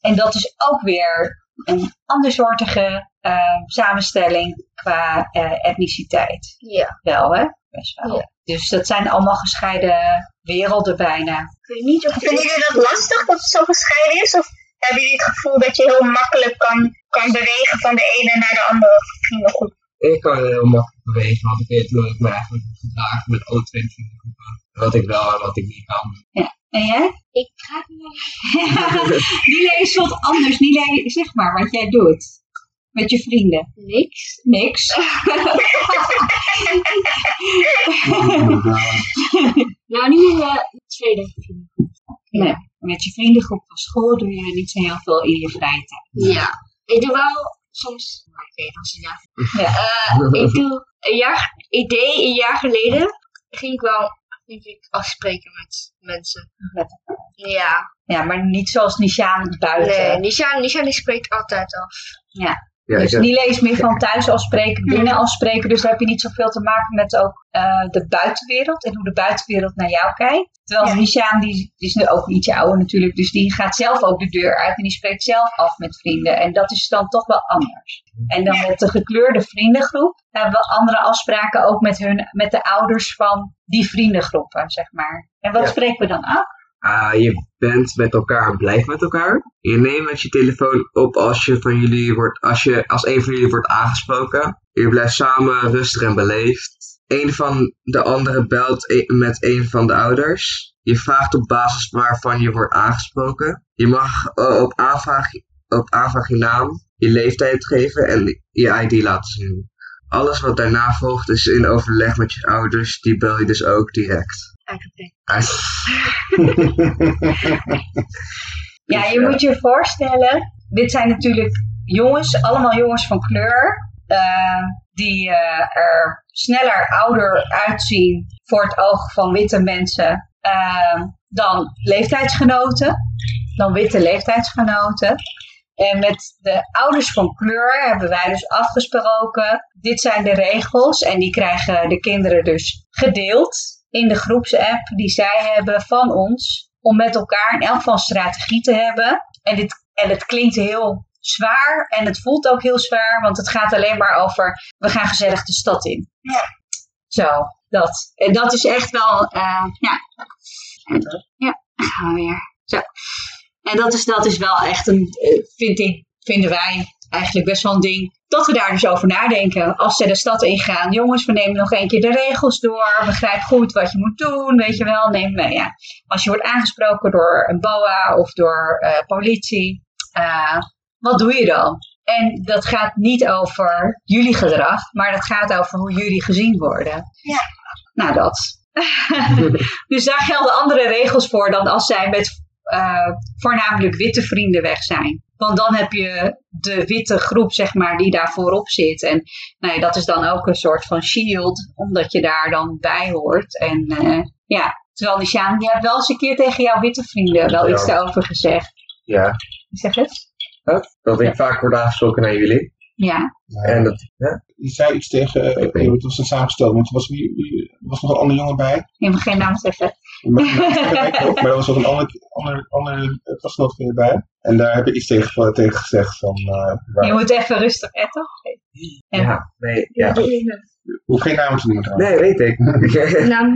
En dat is ook weer een andersoortige samenstelling qua etniciteit. Ja. Wel, hè? Best wel. Ja. Dus dat zijn allemaal gescheiden werelden bijna. Ik weet niet of Vinden jullie dat lastig dat het zo gescheiden is? Of hebben jullie het gevoel dat je heel makkelijk kan, kan bewegen van de ene naar de andere vriendengroep? Ik kan heel makkelijk bewegen, want ik weet hoe ik me eigenlijk gedragen met alle twee vriendengroepen. Wat ik wel en wat ik niet kan. Ja. En jij? Ik ga niet. Nile is wat anders. Nile, zeg maar wat jij doet. met je vrienden? Niks. Niks. Nou, in de tweede vriend. nee. Met je vriendengroep van school doe je niet zo heel veel in je vrije tijd. Ja. Ik doe wel soms... Oké, is een jaar. Ja. Eh, ik doe een jaar... Ik deed een jaar geleden... Ging ik wel, ik, afspreken met mensen. Met Ja. Ja, maar niet zoals Nishaan buiten. Nee, Nisha, Nisha die spreekt altijd af. Ja. Ja, dus niet eens meer van thuis afspreken, binnen afspreken. Dus daar heb je niet zoveel te maken met ook eh, de buitenwereld en hoe de buitenwereld naar jou kijkt. Terwijl Ja. Nishaan, die, die is nu ook ietsje ouder natuurlijk, dus die gaat zelf ook de deur uit en die spreekt zelf af met vrienden. En dat is dan toch wel anders. En dan Ja. met de gekleurde vriendengroep hebben we andere afspraken ook met, hun, met de ouders van die vriendengroepen, zeg maar. En wat Ja. spreken we dan af? Ah, je bent met elkaar en blijft met elkaar. Je neemt met je telefoon op als je van jullie wordt, als je als een van jullie wordt aangesproken. Je blijft samen rustig en beleefd. Een van de anderen belt e- met een van de ouders. Je vraagt op basis waarvan je wordt aangesproken. Je mag eh, op aanvraag, op aanvraag je naam, je leeftijd geven en je ID laten zien. Alles wat daarna volgt is in overleg met je ouders. Die bel je dus ook direct. Eigenlijk. Ja, Dus, je ja. moet je voorstellen, dit zijn natuurlijk jongens, allemaal jongens van kleur, eh, die eh, er sneller ouder uitzien voor het oog van witte mensen eh, dan leeftijdsgenoten, dan witte leeftijdsgenoten. En met de ouders van kleur hebben wij dus afgesproken, dit zijn de regels en die krijgen de kinderen dus gedeeld in de groepsapp die zij hebben van ons om met elkaar in elk geval een strategie te hebben. En, dit, en het klinkt heel zwaar en het voelt ook heel zwaar, want het gaat alleen maar over we gaan gezellig de stad in. Ja. Zo, dat. En dat is echt wel, eh, ja. Ja, gaan we weer. Zo. En dat is, dat is wel echt een, eh, vind ik, vinden wij eigenlijk best wel een ding. Dat we daar dus over nadenken. Als ze de stad ingaan. Jongens, we nemen nog een keer de regels door. Begrijp goed wat je moet doen. Weet je wel. Neem mee. Ja. Als je wordt aangesproken door een BOA of door eh, politie. eh, wat doe je dan? En dat gaat niet over jullie gedrag. Maar dat gaat over hoe jullie gezien worden. Ja. Nou, dat. dus daar gelden andere regels voor dan als zij met eh, voornamelijk witte vrienden weg zijn. Want dan heb je de witte groep, zeg maar, die daar voorop zit. En nou ja, dat is dan ook een soort van shield, omdat je daar dan bij hoort. En eh, ja, terwijl Nishan, je hebt wel eens een keer tegen jouw witte vrienden wel Ja. iets daarover gezegd. ja, Zeg het? dat ik vaak word aangesproken naar jullie. Ja. En dat, ja, Je zei iets tegen, uh, het was een samengesteld, want er was, wie, wie- was nog een andere jongen bij. Je mag geen naam zeggen. Maar, maar, maar er was ook een ander, ander, ander klasgenoot je bij. En daar heb je iets tegen, tegen gezegd van, eh, waar- Je moet even rustig etten. En- ja, nee, ja. hoef geen namen te noemen trouwens. Nee, weet ik. Nou,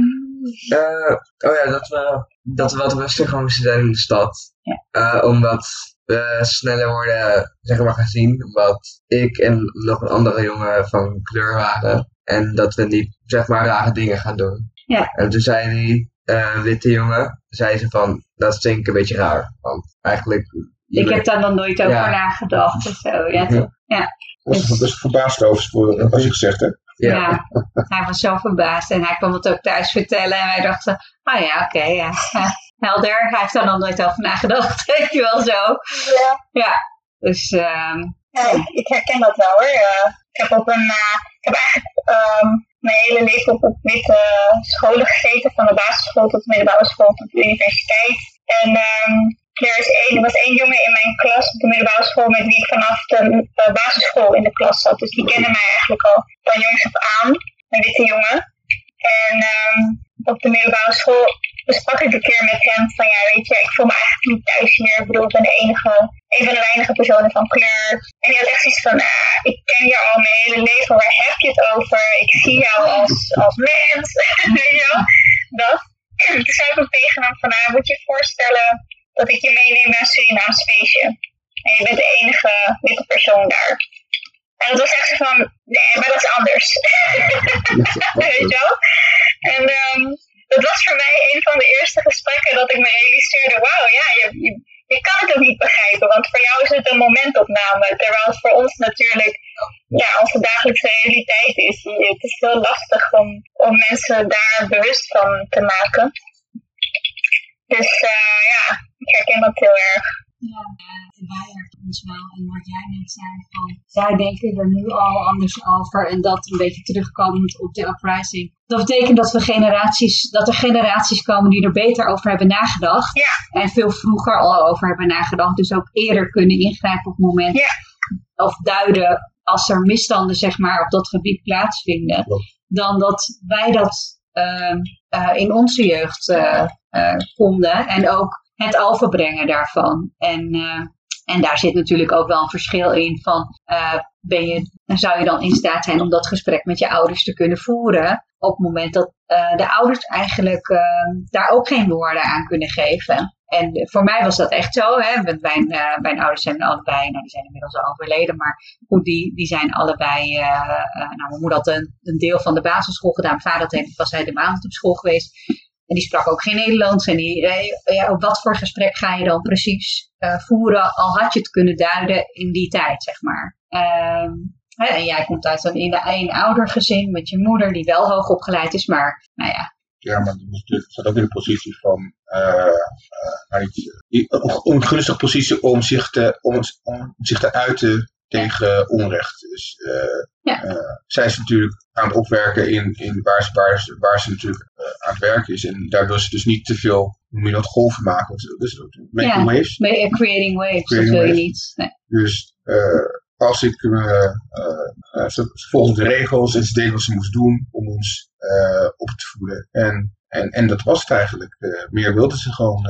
Eh, oh ja, dat we, dat we wat rustiger moesten zijn in de stad. Ja. Eh, omdat we sneller worden, zeg maar, gezien. Omdat ik en nog een andere jongen van kleur waren. En dat we niet, zeg maar, rare dingen gaan doen. Ja. En toen zei die eh, witte jongen, zei ze van, dat vind ik een beetje raar. Want eigenlijk... Ik heb daar nog nooit over Ja. nagedacht. of zo. Ja, toch? Ik was er best verbaasd over, je gezegd ja. Ja. hij was zo verbaasd en hij kwam het ook thuis vertellen. En wij dachten, oh ja, oké, ja. ja. Helder, hij heeft daar nog nooit over nagedacht. Weet je wel zo. Ja, Dus, ehm, ja ik, ik herken dat wel hoor. Eh, ik heb op een, eh, ik heb eigenlijk ehm, mijn hele leven op, op witte scholen gezeten, van de basisschool tot de middelbare school tot de universiteit. En ehm, er, is één, er was één jongen in mijn klas op de middelbare school met wie ik vanaf de basisschool in de klas zat. Dus die kende mij eigenlijk al van jongs af aan, een witte jongen. En ehm, op de middelbare school besprak ik een keer met hem van ja, weet je, ik voel me eigenlijk niet thuis hier. Ik bedoel, ik ben de enige, een van de weinige personen van kleur. En hij had echt zoiets van, ah, ik ken je al mijn hele leven, waar heb je het over? Ik zie jou als, als mens, weet je? Dat. Toen zei ik ook tegen hem van, nou, moet je je voorstellen dat ik je meeneem naar Surinaams feestje. En je bent de enige witte persoon daar. En dat was echt zo van, nee, maar dat is anders. Weet je wel? En ehm, dat was voor mij een van de eerste gesprekken dat ik me realiseerde, wauw, ja, je, je, kan het ook niet begrijpen, want voor jou is het een momentopname, terwijl het voor ons natuurlijk ja, onze dagelijkse realiteit is. Het is heel lastig om, om mensen daar bewust van te maken. Dus eh, ja, ik herken dat heel erg. Ja, uh, wij herkennen ons wel. En wat jij net zei, van zij denken er nu al anders over. En dat een beetje terugkomend op de uprising. Dat betekent dat, we generaties, dat er generaties komen die er beter over hebben nagedacht. Ja. En veel vroeger al over hebben nagedacht. Dus ook eerder kunnen ingrijpen op het moment. Ja. Of duiden als er misstanden zeg maar, op dat gebied plaatsvinden. Dan dat wij dat uh, in onze jeugd uh, vonden. En ook het overbrengen daarvan. En, en daar zit natuurlijk ook wel een verschil in van ben je, zou je dan in staat zijn om dat gesprek met je ouders te kunnen voeren. Op het moment dat de ouders eigenlijk daar ook geen woorden aan kunnen geven. En voor mij was dat echt zo. Hè? Want mijn, mijn ouders zijn allebei, nou die zijn inmiddels al overleden, maar goed, die, die zijn allebei, nou mijn moeder had een, een, deel van de basisschool gedaan, mijn vader had, was hij de maand op school geweest. En die sprak ook geen Nederlands. En die, ja, wat voor gesprek ga je dan precies voeren, al had je het kunnen duiden in die tijd, zeg maar. Ehm, en jij komt uit een, in een oudergezin met je moeder die wel hoog opgeleid is, maar nou ja, ja, maar je staat ook in de positie van uh, een ongunstige positie om zich te, om, om zich te uiten tegen onrecht. Dus ja. zij is natuurlijk aan het opwerken in, in waar, ze, waar, ze, waar ze natuurlijk aan het werken is. En daar wil ze dus niet te veel, je dat, golven maken. Dus, making ja, waves. Creating waves, Creating dat wil je niet. Nee. Dus als ik uh, uh, volgde de regels en ze deed wat ze moest doen om ons uh, op te voeden. En, en, en dat was het eigenlijk. meer wilde ze gewoon.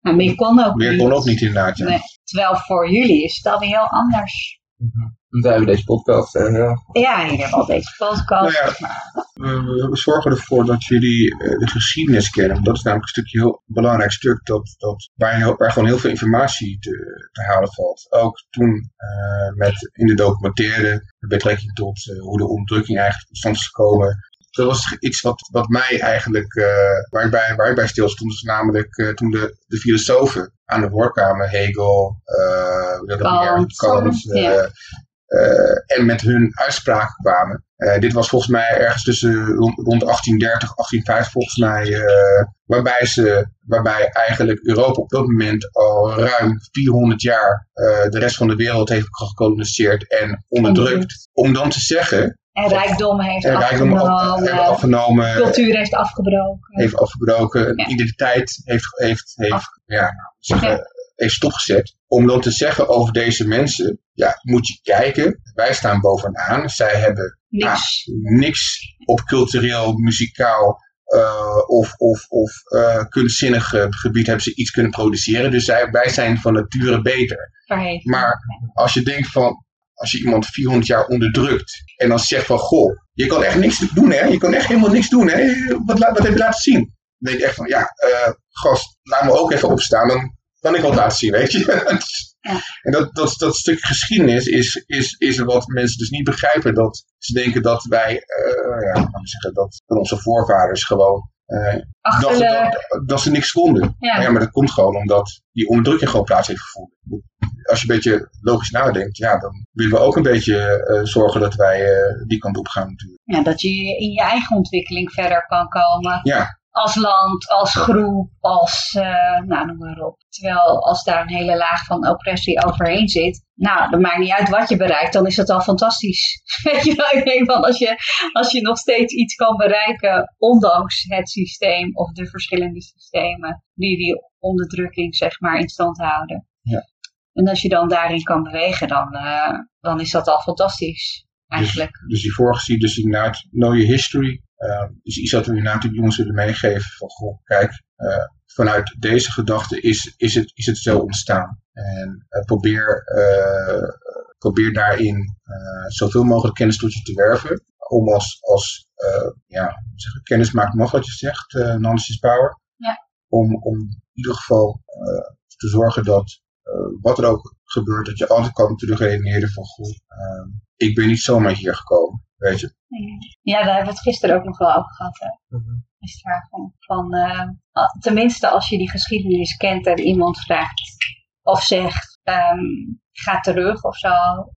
maar meer kon ook meer niet. kon ook niet inderdaad. Ja. Nee. Terwijl voor jullie is het alweer heel anders. Daar hebben we deze podcast. En, ja. Ja, jullie hebben al deze podcast. Nou ja, we, we, zorgen ervoor dat jullie de geschiedenis kennen. Dat is namelijk een stukje heel belangrijk stuk dat, dat, waar, heel, waar gewoon heel veel informatie te, te halen valt. Ook toen uh, met in de documentaire met betrekking tot uh, hoe de onderdrukking eigenlijk tot stand is gekomen. Dat was iets wat, wat mij eigenlijk, uh, waar, ik bij, waar ik bij stil stond, is namelijk toen de, de filosofen aan de woord kwamen, Hegel, Kant, Kant ja. Uh, en met hun uitspraken kwamen. Uh, dit was volgens mij ergens tussen rond, rond 1830, 1850 volgens mij. Uh, waarbij, ze, waarbij eigenlijk Europa op dat moment al ruim 400 jaar de rest van de wereld heeft gekoloniseerd en onderdrukt. Om dan te zeggen... En rijkdom heeft en rijkdom afgenomen. Cultuur heeft afgebroken. Heeft afgebroken. Ja. Identiteit heeft, heeft, heeft, Af- ja, zeggen, Ja. heeft stopgezet. Om dan te zeggen over deze mensen, ja, moet je kijken. Wij staan bovenaan. Zij hebben Niks. ah, niks op cultureel, muzikaal uh, of, of, of uh, kunstzinnig gebied hebben ze iets kunnen produceren. Dus zij, wij zijn van nature beter. verheven. Maar als je denkt van, als je iemand 400 jaar onderdrukt en dan zegt van, goh, je kan echt niks doen hè, je kan echt helemaal niks doen hè, wat, wat heb je laten zien? Dan denk ik echt van, ja, uh, gast, laat me ook even opstaan, dan kan ik wat laten zien, weet je. Ja. En dat, dat, dat stuk geschiedenis is, is, is wat mensen dus niet begrijpen. Dat ze denken dat wij, uh, ja, laten we zeggen, dat onze voorvaders gewoon uh, dachten dat, dat ze niks konden. Ja. Ja, maar dat komt gewoon omdat die onderdrukking gewoon plaats heeft gevonden. Als je een beetje logisch nadenkt, ja, dan willen we ook een beetje uh, zorgen dat wij uh, die kant op gaan natuurlijk. Ja, dat je in je eigen ontwikkeling verder kan komen. Ja, Als land, als groep, als, uh, nou noem maar op. Terwijl als daar een hele laag van oppressie overheen zit, nou, dat maakt niet uit wat je bereikt, dan is dat al fantastisch. Weet je wel, ik denk van als je, als je nog steeds iets kan bereiken, ondanks het systeem of de verschillende systemen die die onderdrukking, zeg maar, in stand houden. Ja. En als je dan daarin kan bewegen, dan, uh, dan is dat al fantastisch, eigenlijk. Dus, dus die vorige dus inderdaad know your history. Uh, dus iets dat we inderdaad de jongens willen meegeven van, goh, kijk, uh, vanuit deze gedachte is, is, het, is het zo ontstaan. En uh, probeer, uh, probeer daarin zoveel mogelijk kennis tot je te werven. Om als, als ja, zeg, kennis maakt nog wat je zegt, knowledge is power. Ja. Om, om in ieder geval te zorgen dat wat er ook gebeurt, dat je altijd kan terug redeneren van, goh, ik ben niet zomaar hier gekomen. Weet je? Ja, daar hebben we het gisteren ook nog wel over gehad. Hè? Gisteravond. Van, uh, tenminste, als je die geschiedenis kent en iemand vraagt: of zegt ehm, ga terug of zo.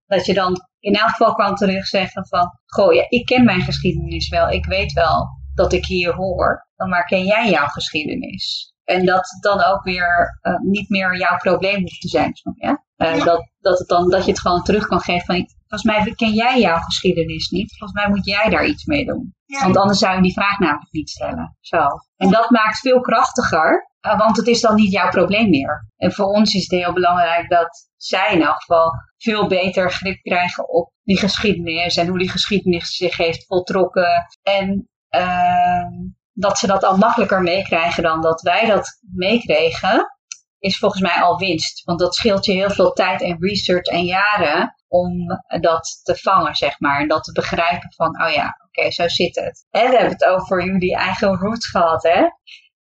Dat je dan in elk geval kan terug zeggen van, goh, ja, ik ken mijn geschiedenis wel. Ik weet wel dat ik hier hoor. Maar ken jij jouw geschiedenis? En dat het dan ook weer eh, niet meer jouw probleem hoeft te zijn, snap je? Eh, dat, dat, het dan, dat je het gewoon terug kan geven van, volgens mij ken jij jouw geschiedenis niet. Volgens mij moet jij daar iets mee doen. Want anders zou je die vraag namelijk niet stellen. Zo. En dat maakt veel krachtiger, eh, want het is dan niet jouw probleem meer. En voor ons is het heel belangrijk dat zij in elk geval veel beter grip krijgen op die geschiedenis en hoe die geschiedenis zich heeft voltrokken. En ehm, dat ze dat al makkelijker meekrijgen dan dat wij dat meekregen, is volgens mij al winst. Want dat scheelt je heel veel tijd en research en jaren om dat te vangen, zeg maar. En dat te begrijpen van, oh ja, oké, zo zit het. En we hebben het over jullie eigen roots gehad, hè?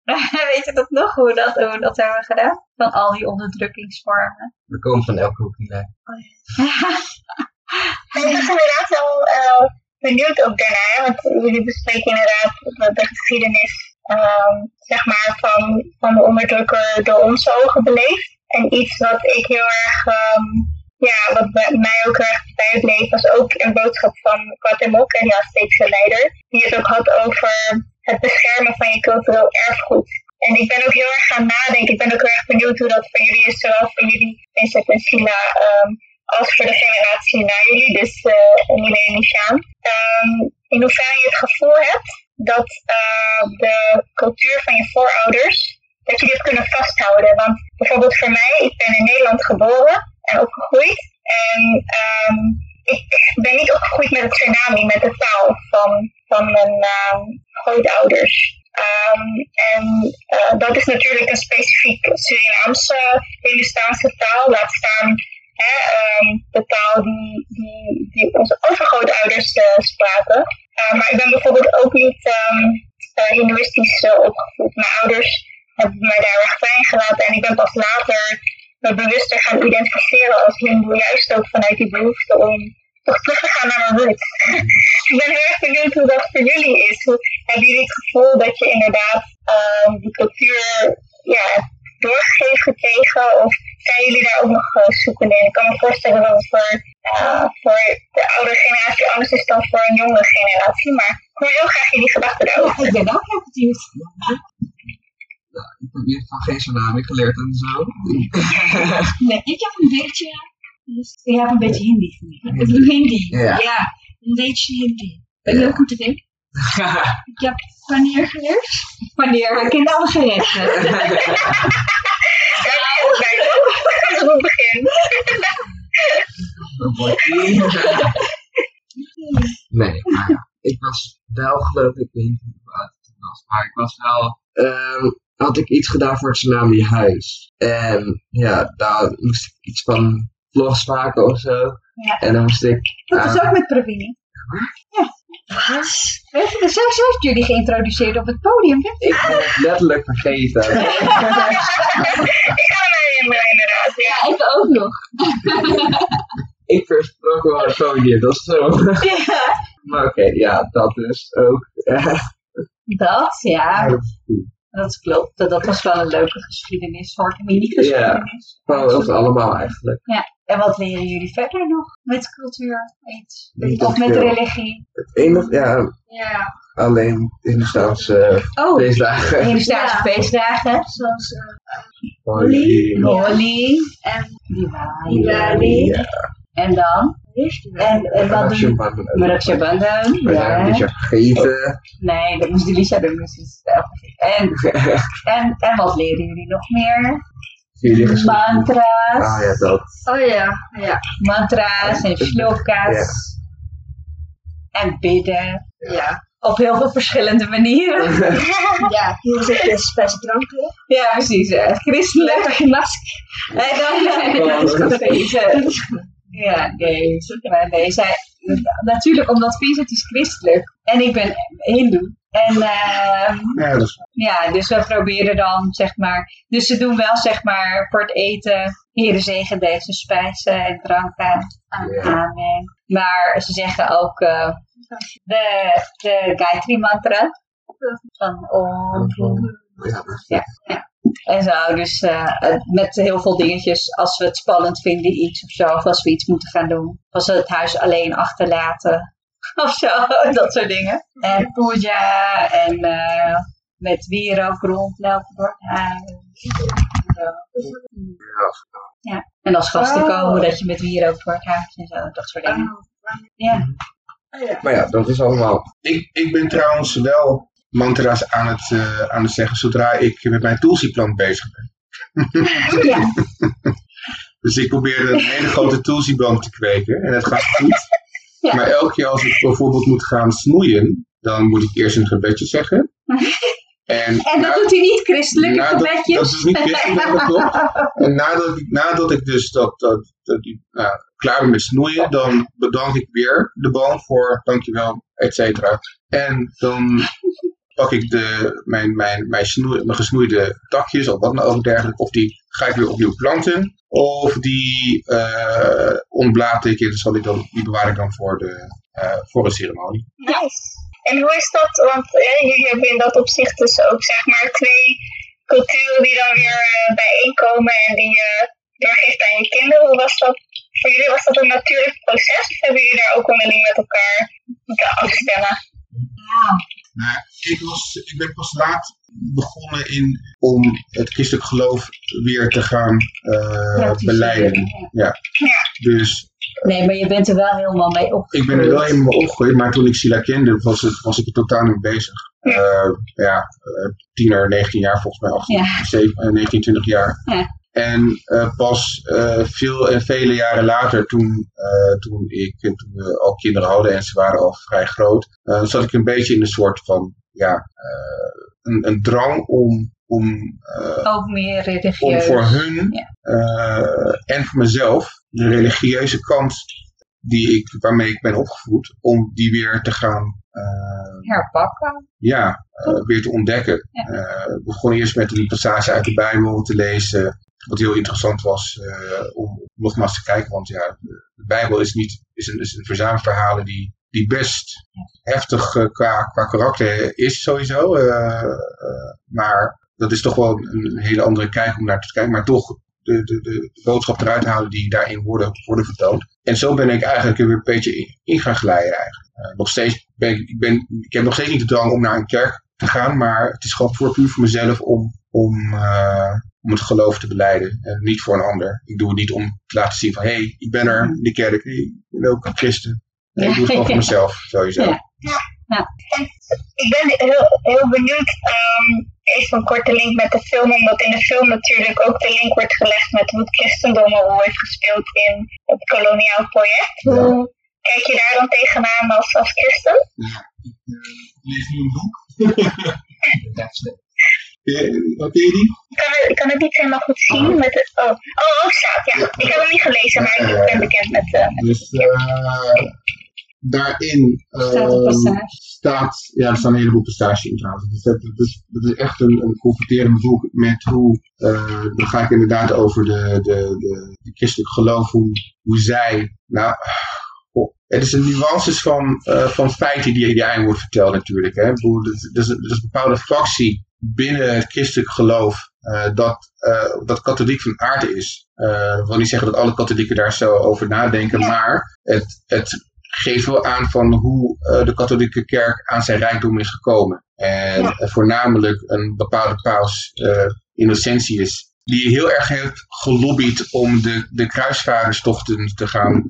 Weet je dat nog, hoe we dat, hoe we dat hebben gedaan? Van al die onderdrukkingsvormen. We komen van elke hoek niet bij. En ik was inderdaad wel eh, benieuwd ook daarna, want jullie bespreken inderdaad de, de geschiedenis ehm, zeg maar van, van de onderdrukker door onze ogen beleefd. En iets wat ik heel erg, ehm, ja, wat mij ook heel erg bijbleef, was ook een boodschap van Quatemok, die Azteekse leider, die het ook had over het beschermen van je cultureel erfgoed. En ik ben ook heel erg gaan nadenken. Ik ben ook heel erg benieuwd hoe dat voor jullie is, zowel voor jullie, Vincent en Sila, ehm, als voor de generatie na jullie, dus uh, en Nishaan. Um, in hoeverre je het gevoel hebt dat uh, de cultuur van je voorouders, dat je dit kunnen vasthouden. Want bijvoorbeeld voor mij, ik ben in Nederland geboren en opgegroeid. En um, ik ben niet opgegroeid met het tsunami, met de taal van, van mijn um, grootouders. En uh, dat is natuurlijk een specifiek Surinaamse, Hindustaanse taal, laat staan de taal die, die, die onze overgrootouders uh, spraken. Uh, maar ik ben bijvoorbeeld ook niet um, uh, hindoeïstisch opgevoed. Mijn ouders hebben mij daar erg fijn gelaten en ik ben pas later me bewuster gaan identificeren als hindoe, juist ook vanuit die behoefte om toch terug te gaan naar mijn roots. ik ben heel erg benieuwd hoe dat voor jullie is. Hoe, hebben jullie het gevoel dat je inderdaad uh, die cultuur ja, doorgegeven gekregen? Of zijn jullie daar ook nog zoekende in? Ik kan me voorstellen dat het voor, uh, voor de oudere generatie anders is dan voor een jongere generatie. Maar ik hoor heel graag jullie gedachten daarover. Ik ben ook heel benieuwd. Nou, ik heb hier van geen tsunami geleerd en zo. nee, ik heb een beetje... Je hebt een beetje Hindi geleerd. Hindi, Ja. ja. Een beetje Hindi. Ben je Ja. heel goed te denken? Ik heb wanneer geleerd? Wanneer we kennen alle gerechten. Daar begint het bij, toch? Begin. Nee, maar ja, ik was wel geloof ik, weet niet hoe oud ik toen was, maar ik was wel, ehm, had ik iets gedaan voor het tsunami huis. En ja, daar moest ik iets van vlogs maken of zo. Ja. En dan moest ik, Dat is aan- ook met Pravini. Ja. Wat? Weet je, zo zo heeft jullie geïntroduceerd op het podium. weet je? ik ben het letterlijk vergeten. ik ga er mij herinneren, inderdaad. Ja. Ja, ik ook nog. ik versprak wel het podium, dat is zo. Ja. Maar oké, ja, dat dus ook. Dat, ja. dat is klopt. Dat, was wel een leuke geschiedenis. Soort mini-geschiedenis. Gewoon over het allemaal eigenlijk. En wat leren jullie verder nog met cultuur? Iets? Of met religie? Het enige, ja, Ja. alleen Hindustaanse Oh, feestdagen. Hindustaanse Ja. feestdagen. Zoals eh Holi. Holi. en Diwali. Diwali. Ja, En dan? En, en wat doen Rakshabandhan ook. Raksha Bandhan. We Ja. beetje vergeten. Nee, dat moest Delisha doen. Dus en, en, en wat leren jullie nog meer? Jullie. Mantra's. Ah ja, dat. Oh ja, ja. Mantra's en shloka's. Ja. En bidden. Ja. Op heel veel verschillende manieren. Ja, hier zit de spijs dranken. Ja, precies. eh, Christelijk. Lekker masker. En dan deze. Ja, nee. Maar nee, zij, natuurlijk, omdat Vincent is christelijk en ik ben hindoe. En ehm, Ja, dus we proberen dan, zeg maar... Dus ze doen wel, zeg maar, voor het eten... Heren zegen deze spijzen en dranken. Amen. Maar ze zeggen ook eh, de, de Gayatri mantra. Van om... Ja, Ja. En zo, dus eh, eh, met heel veel dingetjes. Als we het spannend vinden, iets of zo. Of als we iets moeten gaan doen. Als we het huis alleen achterlaten. Of zo, dat soort dingen. En puja en eh, met wierook rondlopen door het huis. Zo. Ja. En als gasten Oh. komen, dat je met wierook door het huis en zo. Dat soort dingen. Ja. Maar ja, dat is allemaal. Ik, ik ben trouwens wel mantra's aan het, eh, aan het zeggen zodra ik met mijn Tulsi-plant bezig ben. Ja. Dus ik probeer een hele grote Tulsi-boom te kweken en het gaat goed. Ja. Maar elke keer als ik bijvoorbeeld moet gaan snoeien, dan moet ik eerst een gebedje zeggen. En, En dat na- doet hij niet christelijke na- dat- gebedjes. Dat is niet christelijk, dat klopt. En nadat, ik- nadat ik dus dat, dat, dat nou, klaar ben met snoeien, dan bedank ik weer de boom voor dankjewel, et cetera. En dan pak ik de, mijn, mijn, mijn, snoe, mijn gesnoeide takjes of wat dan ook dergelijke, of die ga ik weer opnieuw planten, of die eh ontblaad ik, en zal ik dan, die bewaar ik dan voor de, eh, voor een ceremonie. Nice. En hoe is dat? Want ja, jullie hebben in dat opzicht dus ook zeg maar twee culturen die dan weer eh, bijeenkomen en die je doorgeeft aan je kinderen. Hoe was dat? Voor jullie was dat een natuurlijk proces of hebben jullie daar ook onderling met elkaar moeten afstemmen? Nou, ik, was, ik ben pas laat begonnen in, om het christelijk geloof weer te gaan eh beleiden. Ja. Dus Nee, maar je bent er wel helemaal mee opgegroeid. ik ben er wel helemaal mee opgegroeid, maar toen ik Sila kende, was, het, was ik er totaal niet mee bezig. Eh, ja, eh, tiener, 19 jaar volgens mij, 18, Ja. 7, eh, 19, 20 jaar. Ja. En eh, pas eh, veel en vele jaren later, toen, eh, toen, ik, toen we al kinderen hadden en ze waren al vrij groot, eh, zat ik een beetje in een soort van, ja, eh, een, een drang om, om, eh, Ook meer om religieus. voor hun Ja. eh, en voor mezelf de religieuze kant die ik, waarmee ik ben opgevoed, om die weer te gaan Herpakken. ja, weer te ontdekken. Ja. We begonnen eerst met een passage uit de Bijbel te lezen, wat heel interessant was om nogmaals te kijken, want ja, de, de Bijbel is, niet, is, een, is een verzamelverhalen die, die best heftig eh, qua, qua karakter is sowieso, eh, eh, maar dat is toch wel een, hele andere kijk om naar te kijken, maar toch de, de, de, boodschap eruit halen die daarin worden, worden vertoond. En zo ben ik eigenlijk er weer een beetje in, in gaan glijden eigenlijk. Nog steeds ben ik, ben, ik heb nog steeds niet de drang om naar een kerk te gaan, maar het is gewoon voor, puur voor mezelf om, om, om het geloof te beleiden en niet voor een ander. Ik doe het niet om te laten zien van, hé, hey, ik ben er in de kerk, ik ben ook een christen. Nee, ik doe het gewoon voor mezelf, sowieso. Ja. Ik ben heel, heel benieuwd, ehm, even een korte link met de film, omdat in de film natuurlijk ook de link wordt gelegd met hoe het christendom een rol heeft gespeeld in het koloniaal project. Hoe kijk je daar dan tegenaan als, als christen? Ik lees nu een boek. Wat je die? Ik kan, het, kan het niet helemaal goed zien. Met het, oh, oh, Hoogstraat, ja. Ik heb hem niet gelezen, maar ik ben bekend met... eh, met Dus eh, daarin ehm, passage. staat, ja, er staan een heleboel passages in trouwens. Dus dat, dat, is, dat is echt een, een confronterend boek met hoe, eh, dan ga ik inderdaad over de, de, de, de christelijk geloof, hoe, hoe zij, nou, het is een nuances van, eh, van feiten die, die aan wordt verteld natuurlijk. Hè. Bedoel, Er is, er is een- bepaalde fractie binnen het christelijk geloof eh, dat, dat katholiek van aard is. Eh, ik wil niet zeggen dat alle katholieken daar zo over nadenken, maar het, het geeft wel aan van hoe eh, de katholieke kerk aan zijn rijkdom is gekomen. En eh, voornamelijk een bepaalde paus, eh, Innocentius, die heel erg heeft gelobbyd om de, de kruisvaderstochten te gaan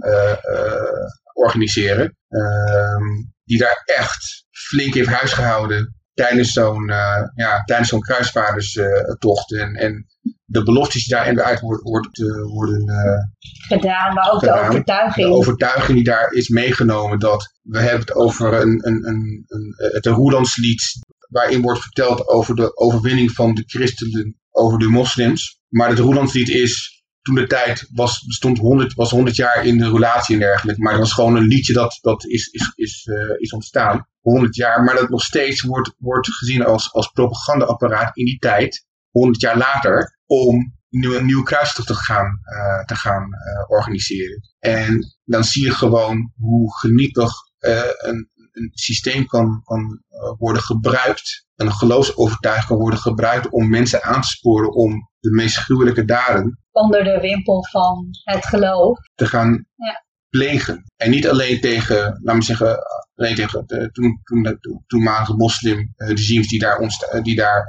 organiseren. Ehm, die daar echt flink heeft huisgehouden tijdens zo'n eh, ja, tijdens zo'n kruisvaderstocht. en, en de beloftes die daarin uit worden, worden, worden eh, Gedaan, maar ook de overtuiging. de overtuiging die daar is meegenomen dat we hebben het over een, een, een, een, het Roelandslied waarin wordt verteld over de overwinning van de christenen over de moslims. Maar het Roelandslied is toen de tijd was, bestond 100, was 100 jaar in de relatie en dergelijke. Maar het was gewoon een liedje dat, dat is, is, is, eh, is ontstaan. 100 jaar, maar dat nog steeds wordt, wordt gezien als, als propagandaapparaat in die tijd, 100 jaar later, om nieuw, een nieuwe kruistocht te gaan, eh, te gaan eh, organiseren. En dan zie je gewoon hoe genietig een, een systeem kan, kan eh, worden gebruikt, een geloofsovertuiging kan worden gebruikt om mensen aan te sporen om de meest gruwelijke daden Onder de wimpel van het geloof. te gaan Ja. plegen. En niet alleen tegen, laat me zeggen, alleen tegen de toen, toen, de toen- toenmalige moslim eh, die daar, eh, die daar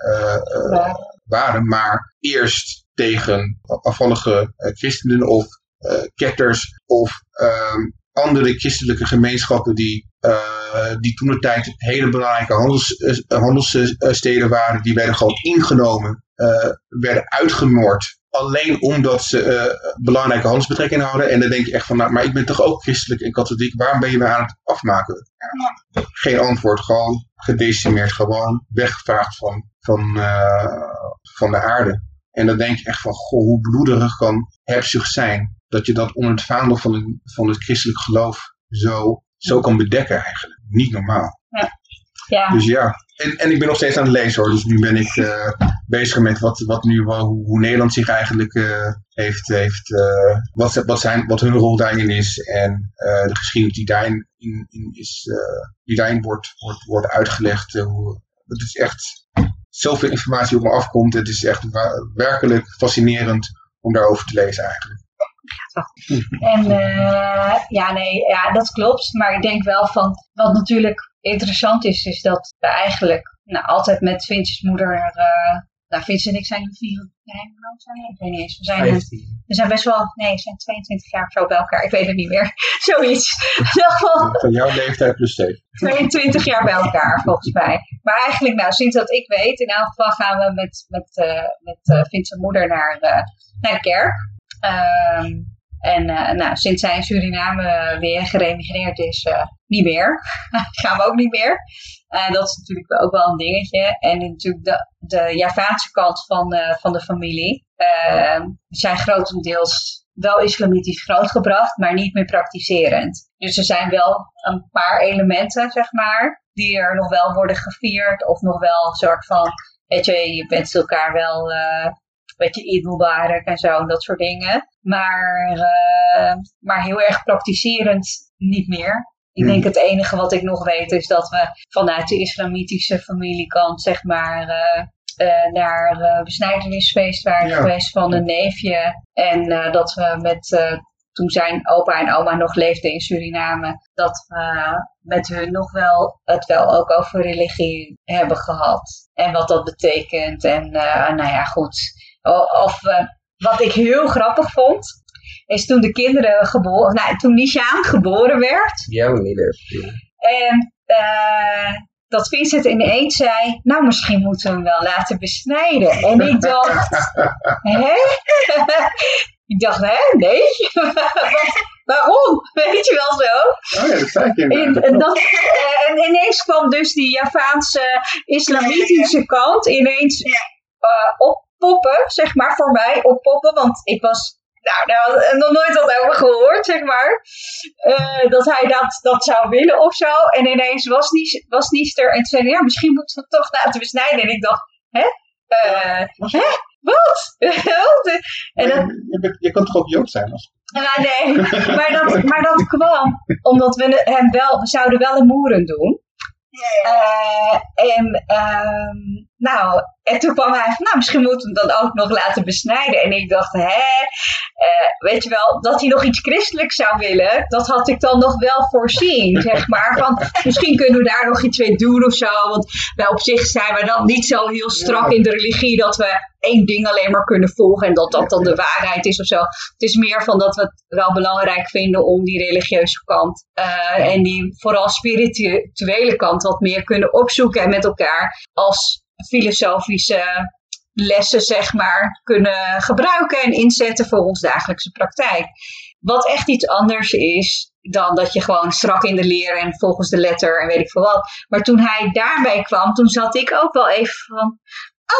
waren, maar eerst tegen afvallige christenen of eh, ketters of ehm, andere christelijke gemeenschappen die, die toen de tijd hele belangrijke handels, eh, handelssteden waren, die werden gewoon ingenomen, eh, werden uitgemoord. Alleen omdat ze eh, belangrijke handelsbetrekkingen hadden. En dan denk je echt van, nou, maar ik ben toch ook christelijk en katholiek. Waarom ben je me aan het afmaken? Geen antwoord, gewoon gedecimeerd, gewoon weggevaagd van, van, eh, van de aarde. En dan denk je echt van, goh, hoe bloederig kan hebzucht zijn. Dat je dat onder het vaandel van, van het christelijk geloof zo, zo kan bedekken eigenlijk. Niet normaal. Ja, Dus ja, en, en ik ben nog steeds aan het lezen hoor. Dus nu ben ik eh, bezig met wat, wat nu, wel- hoe, hoe Nederland zich eigenlijk eh, heeft, heeft eh, wat, wat, zijn, wat hun rol daarin is. En de geschiedenis die daarin, in, in is, die daarin wordt, wordt, wordt uitgelegd. hoe, het is echt zoveel informatie op me afkomt. Het is echt werkelijk fascinerend om daarover te lezen eigenlijk. En eh, ja, nee, ja, dat klopt. Maar ik denk wel van, wat natuurlijk interessant is, is dat we eigenlijk nou, altijd met Vincent's moeder, eh nou Vincent en ik zijn nu vier, nee, hoe lang zijn we? Ik weet niet eens. We zijn, 15. we zijn best wel, nee, we zijn 22 jaar of zo bij elkaar. Ik weet het niet meer. Zoiets. Van jouw leeftijd plus Steve. 22 jaar bij elkaar, volgens mij. Maar eigenlijk, nou, sinds dat ik weet, in elk geval gaan we met, met, eh met Vincent's moeder naar, naar de kerk. Ehm, en eh, nou, sinds zij in Suriname weer geremigreerd is, eh, niet meer. gaan we ook niet meer. Eh, dat is natuurlijk ook wel een dingetje. En natuurlijk de, de Javaanse kant van, van de familie. eh, die zijn grotendeels wel islamitisch grootgebracht, maar niet meer praktiserend. Dus er zijn wel een paar elementen, zeg maar, die er nog wel worden gevierd. Of nog wel een soort van, weet je, je wenst elkaar wel, weet je, Eid Mubarak en zo, en dat soort dingen. Maar, eh, maar heel erg praktiserend niet meer. Ik Hmm. denk het enige wat ik nog weet is dat we vanuit de islamitische familiekant, zeg maar, eh, eh, naar eh besnijdenisfeest waren Ja. geweest van een neefje. En dat we met, toen zijn opa en oma nog leefden in Suriname, dat we met hun nog wel het wel ook over religie hebben gehad. En wat dat betekent. En nou ja, goed. O- Of eh, wat ik heel grappig vond, is toen de kinderen geboren, nou, toen Nishaan geboren werd. Jouw moeder. En eh, dat Vincent ineens zei, nou misschien moeten we hem wel laten besnijden. En ik dacht, hè? ik dacht, hè? Nee? Wat- Waarom? Weet je wel zo? Oh ja, dat zei ik En, inderdaad. en, dat, eh, en ineens kwam dus die Javaanse islamitische kant ineens eh, oppoppen, zeg maar, voor mij oppoppen. Want ik was, nou, daar had ik nog nooit wat over gehoord, zeg maar. Eh, dat hij dat, dat zou willen of zo. En ineens was Nies, was Nies er en toen zei ja, misschien moeten we het toch laten besnijden. En ik dacht, hè? Eh, hè? Wat? en dat, je, kan toch ook Jood zijn? Als... nee, maar dat, maar dat kwam omdat we hem wel, we zouden wel een moeren doen. Eh, en, ehm, nou, en toen kwam hij van, nou, misschien moeten we hem dan ook nog laten besnijden. En ik dacht, hè, eh, weet je wel, dat hij nog iets christelijks zou willen, dat had ik dan nog wel voorzien, zeg maar. Van, misschien kunnen we daar nog iets mee doen of zo. Want wij op zich zijn we dan niet zo heel strak in de religie dat we één ding alleen maar kunnen volgen en dat dat dan de waarheid is of zo. Het is meer van dat we het wel belangrijk vinden om die religieuze kant eh, en die vooral spirituele kant wat meer kunnen opzoeken en met elkaar als filosofische lessen, zeg maar, kunnen gebruiken en inzetten voor ons dagelijkse praktijk. Wat echt iets anders is dan dat je gewoon strak in de leer en volgens de letter en weet ik veel wat. Maar toen hij daarbij kwam, toen zat ik ook wel even van,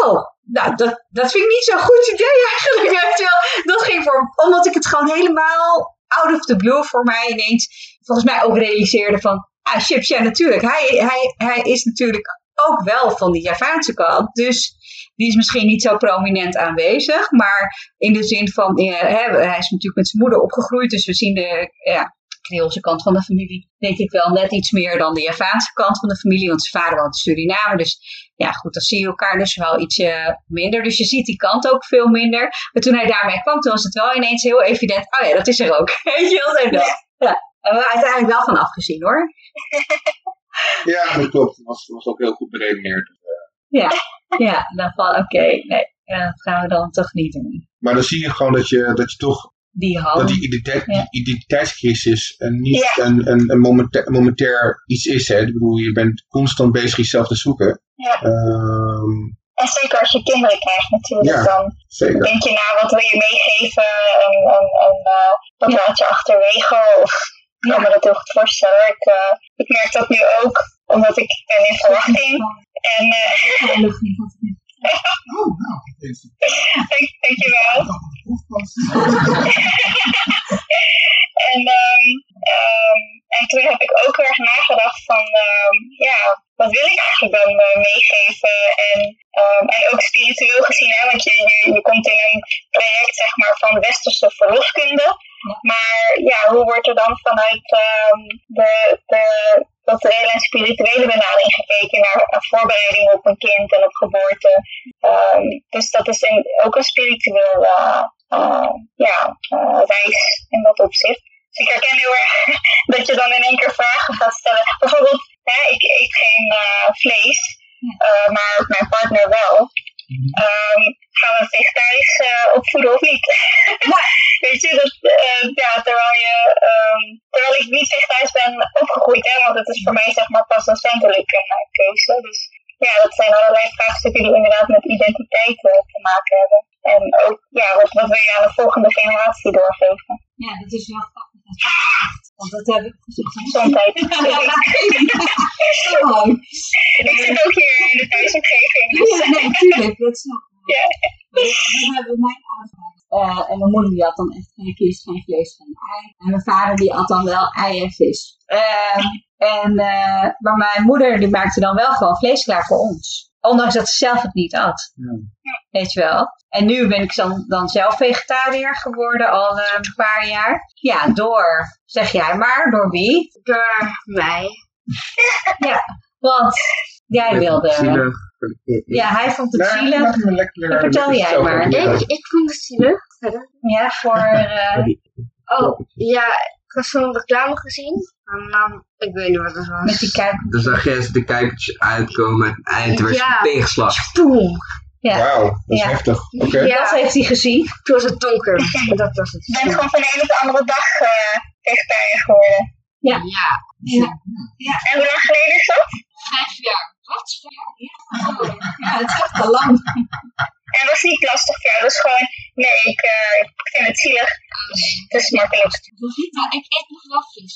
oh, nou, dat, dat vind ik niet zo'n goed idee eigenlijk. Weet. Dat ging voor, omdat ik het gewoon helemaal out of the blue voor mij ineens, volgens mij ook realiseerde van, ah, chips, ja, natuurlijk. Hij, hij, hij is natuurlijk ook wel van de Javaanse kant. Dus die is misschien niet zo prominent aanwezig. Maar in de zin van, eh, hij is natuurlijk met zijn moeder opgegroeid. Dus we zien de, ja, Creoolse kant van de familie, denk ik wel net iets meer dan de Javaanse kant van de familie. Want zijn vader woont in Suriname. Dus ja, goed, dan zie je elkaar dus wel iets eh, minder. Dus je ziet die kant ook veel minder. Maar toen hij daarmee kwam, toen was het wel ineens heel evident. Oh ja, dat is er ook. Weet je wel? Ja. En we hebben uiteindelijk wel van afgezien hoor. Ja, dat klopt. Het was, was ook heel goed beredeneerd. Ja, ja dan van oké, nee, dat gaan we dan toch niet doen. Maar dan zie je gewoon dat je, dat je toch Die dat die, identiteit. Ja. die identiteitscrisis een niet Ja. een, een, een momenta- momentair iets is. Hè? Ik bedoel, je bent constant bezig jezelf te zoeken. Ja. Ehm, En zeker als je kinderen krijgt natuurlijk, Ja. dan zeker. denk je na wat wil je meegeven en, en, en eh, wat laat je achterwege. Of ik kan me dat heel goed voorstellen. Ik, eh, ik merk dat nu ook, omdat ik ben in verwachting. En eh, Oh, nou, dank, dankjewel. en, ehm, en toen heb ik ook heel erg nagedacht van, ehm, ja, wat wil ik eigenlijk dan eh, meegeven? En, en ook spiritueel gezien, hè, want je, je, je komt in een traject zeg maar, van westerse verloskunde. Maar ja, hoe wordt er dan vanuit ehm, de, de culturele en spirituele benadering gekeken naar een voorbereiding op een kind en op geboorte? Ehm, dus dat is een, ook een spiritueel eh, ja, eh, reis in dat opzicht. Dus ik herken heel erg dat je dan in één keer vragen gaat stellen. Bijvoorbeeld, hè, ik eet geen vlees, eh, maar mijn partner wel. Gaan we vegetarisch eh, opvoeden of niet? Weet je, dat, eh, ja, terwijl, je, ehm, terwijl ik niet vegetarisch ben opgegroeid, hè, want het is voor mij zeg maar pas recentelijk een eh, keuze. Dus ja, dat zijn allerlei vraagstukken die inderdaad met identiteit eh, te maken hebben. En ook, ja, wat, wat wil je aan de volgende generatie doorgeven? Ja, dat is wel grappig. dat je. Want dat heb ik Gezondheid. Ik zit ook hier tuurlijk, dat snap ik. Ja. Hebben mijn ouders. Eh, en mijn moeder die had dan echt geen kist, geen vlees, geen ei. En mijn vader die had dan wel ei en vis. Ehm, en, eh, maar mijn moeder die maakte dan wel gewoon vlees klaar voor ons. Ondanks dat ze zelf het niet had. Weet je wel. En nu ben ik dan, dan zelf vegetariër geworden al eh, een paar jaar. Ja, door, zeg jij maar, door wie? Door mij. Want jij wilde... Zielig. Ja, hij vond het Nou, zielig. laat me lekker, Dat vertel jij maar. Ik, ik vond het zielig. Ja, voor... eh, Oh, ja, ik had zo'n reclame gezien. En dan, ik weet niet wat het was. met die kuip. Dan zag je eens de kuikertjes uitkomen en het eind werd Ja. je tegengeslagen. Boom. Ja. Wauw, dat is Ja. heftig. Oké. Ja. Dat heeft hij gezien. Toen was het donker. Dat was het. je bent gewoon van de ene op de andere dag eh vegetariër geworden. Ja. En hoe lang geleden is dat? Vijf jaar. Wat? Ja, het is echt al lang. En dat was niet lastig voor jou. Dat was gewoon, nee, ik, eh, ik vind het zielig. Dus het is makkelijk. Ik eet nog wel vis.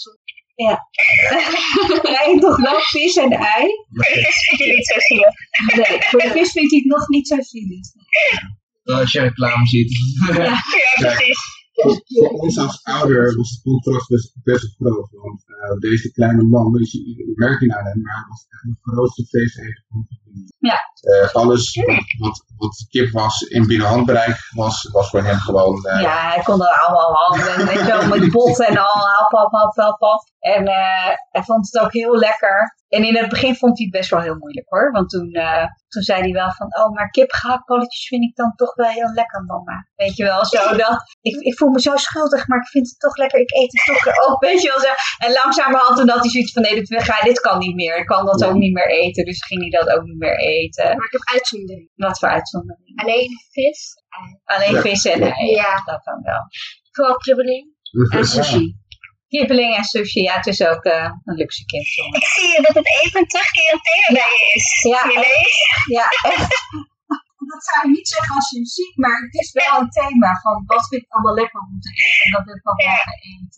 Hij eet nog wel vis en ei. Maar de vis vind je niet zo zielig. Nee, voor de vis vindt hij het nog niet zo zielig. Als je reclame ziet. Ja, precies. Voor, ons als ouder was het contrast best, best groot. Want eh, deze kleine man, dus je, aan hem, maar hij was echt de grootste feesteter van de familie. Ja. Eh, alles wat, wat, wat kip was in binnen handbereik, was, was voor hem gewoon... eh, Ja, hij kon er allemaal handen, weet je wel, met bot en al, hap, hap, hap, hap, hap. En hij vond het ook heel lekker. En in het begin vond hij het best wel heel moeilijk hoor. Want toen, toen zei hij wel van, oh, maar kipgehaktballetjes vind ik dan toch wel heel lekker, mama. Weet je wel, zo dat. Ik, ik voel me zo schuldig, maar ik vind het toch lekker. Ik eet het toch ook, weet je wel. Zo. En langzamerhand toen had hij zoiets van, nee, dit, dit kan niet meer. Ik kan dat ook niet meer eten. Dus ging hij dat ook niet meer eten. Maar ik heb uitzondering. Wat voor uitzondering. Alleen vis. Alleen Ja. vis en ei. Ja. Dat dan wel. Vooral kibbeling. En sushi. Kippeling en sushi, ja, het is ook eh, een luxe kind. Ik zie dat het even een terugkerend thema bij je is. Ja. Ja, echt. Dat zou je niet zeggen als je hem ziet, maar het is wel een thema van wat vind ik allemaal lekker om te eten en dat wil ik dan Ja.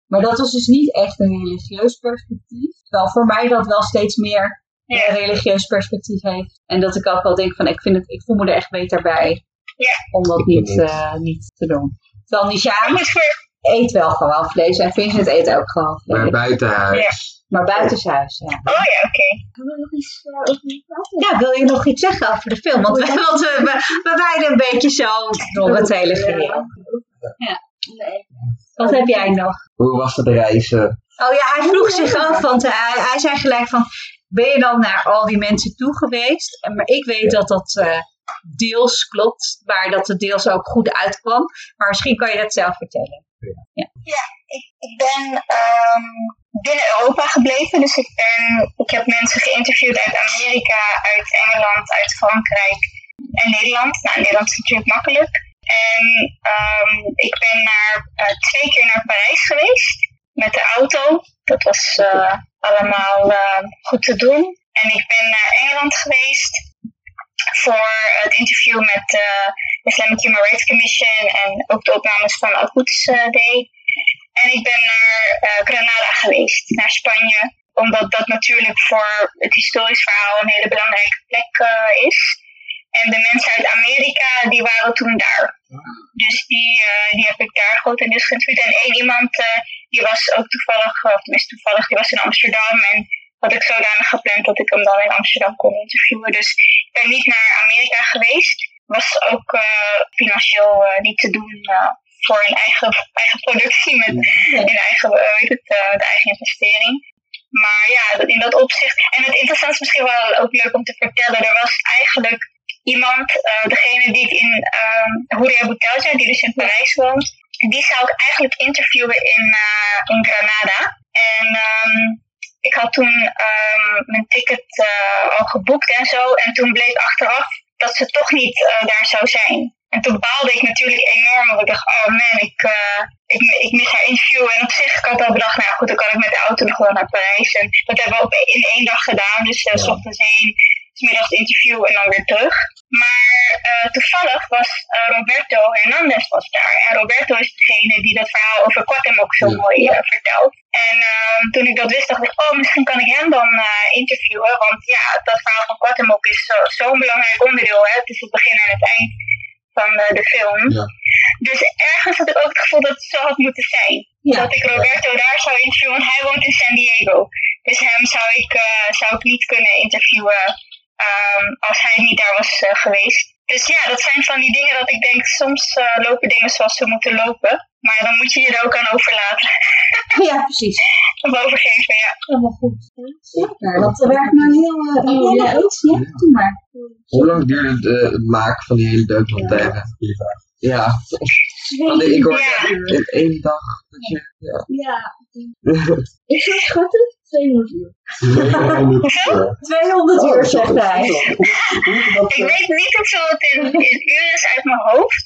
Maar dat was dus niet echt een religieus perspectief. Terwijl voor mij dat wel steeds meer Ja. een religieus perspectief heeft. En dat ik ook wel denk van ik, vind het, ik voel me er echt beter bij Ja. om dat niet, niet. eh, niet te doen. Terwijl voor, eet wel gewoon vlees en Vincent eet ook gewoon Maar vlees. buitenhuis. Maar buitenshuis, ja. oh ja, oké. Hebben we nog iets uh, over praten? Ja, wil je nog iets zeggen over de film? Want we, want we, we, we wijden een beetje zo door het hele geheel. Nee. Wat heb jij nog? Hoe was het reizen? Oh ja, hij vroeg zich af, want hij, hij zei gelijk van, ben je dan naar al die mensen toe geweest? En- Maar ik weet dat dat eh, deels klopt, maar dat het deels ook goed uitkwam. Maar misschien kan je dat zelf vertellen. Ik, ik ben ehm, binnen Europa gebleven, dus ik, ben, ik heb mensen geïnterviewd uit Amerika, uit Engeland, uit Frankrijk en Nederland. Nou, Nederland is natuurlijk makkelijk. En ehm, ik ben naar, eh, twee keer naar Parijs geweest met de auto. Dat was eh, allemaal eh, goed te doen. En ik ben naar Engeland geweest voor het interview met eh, Islamic Human Rights Commission en ook de opnames van Al Quds eh, Day. En ik ben naar eh, Granada geweest, naar Spanje. Omdat dat natuurlijk voor het historisch verhaal een hele belangrijke plek eh, is. En de mensen uit Amerika, die waren toen daar. Dus die, die heb ik daar grotendeels geïnterviewd. En één iemand, die was ook toevallig, of tenminste toevallig, die was in Amsterdam. En had ik zodanig gepland dat ik hem dan in Amsterdam kon interviewen. Dus ik ben niet naar Amerika geweest. Was ook eh, financieel eh, niet te doen eh, voor een eigen, eigen productie met een eigen, weet het, de eigen investering. Maar ja, in dat opzicht. En het interessante is misschien wel ook leuk om te vertellen. Er was eigenlijk iemand, eh, degene die ik in uh, Houria Boutelja, die dus in Parijs woont. Die zou ik eigenlijk interviewen in, eh, in Granada. En ehm, ik had toen ehm, mijn ticket eh, al geboekt en zo. En toen bleek achteraf dat ze toch niet eh, daar zou zijn. En toen baalde ik natuurlijk enorm, want ik dacht, oh man, ik, eh, ik, ik mis haar interview. En op zich, ik had al bedacht, nou goed, dan kan ik met de auto nog wel naar Parijs. En dat hebben we ook in één dag gedaan. Dus uh, s ochtends heen, 's middags interview en dan weer terug. Maar eh, toevallig was eh, Roberto Hernandez was daar. En Roberto is degene die dat verhaal over Quatem ook zo mooi eh, vertelt. En toen ik dat wist, dacht ik, oh, misschien kan ik hem dan interviewen. Want ja, dat verhaal van Quatem ook is zo- zo'n belangrijk onderdeel. Hè? Het is het begin en het eind van de film. Ja. Dus ergens had ik ook het gevoel dat het zo had moeten zijn. Ja. Dat ik Roberto daar zou interviewen, want hij woont in San Diego. Dus hem zou ik, zou ik niet kunnen interviewen ehm, als hij niet daar was eh, geweest. Dus ja, dat zijn van die dingen dat ik denk, soms eh, lopen dingen zoals ze moeten lopen. Maar dan moet je je er ook aan overlaten. Ja, precies. of overgeven, ja. Helemaal goed. Super, dat werkt nou heel, eh, heel Ja. goed. Ja, doe maar. Hoe lang duurde het, eh, het maken van die hele documentaire? Vraag. Ja. Want ik hoorde Ja. in één dag dat je... Ja. Ja. Ik schatten 200 uur. 200 uur. 200 Oh, uur, wel zegt hij. Ik eh, weet niet hoeveel het in, in uren is uit mijn hoofd.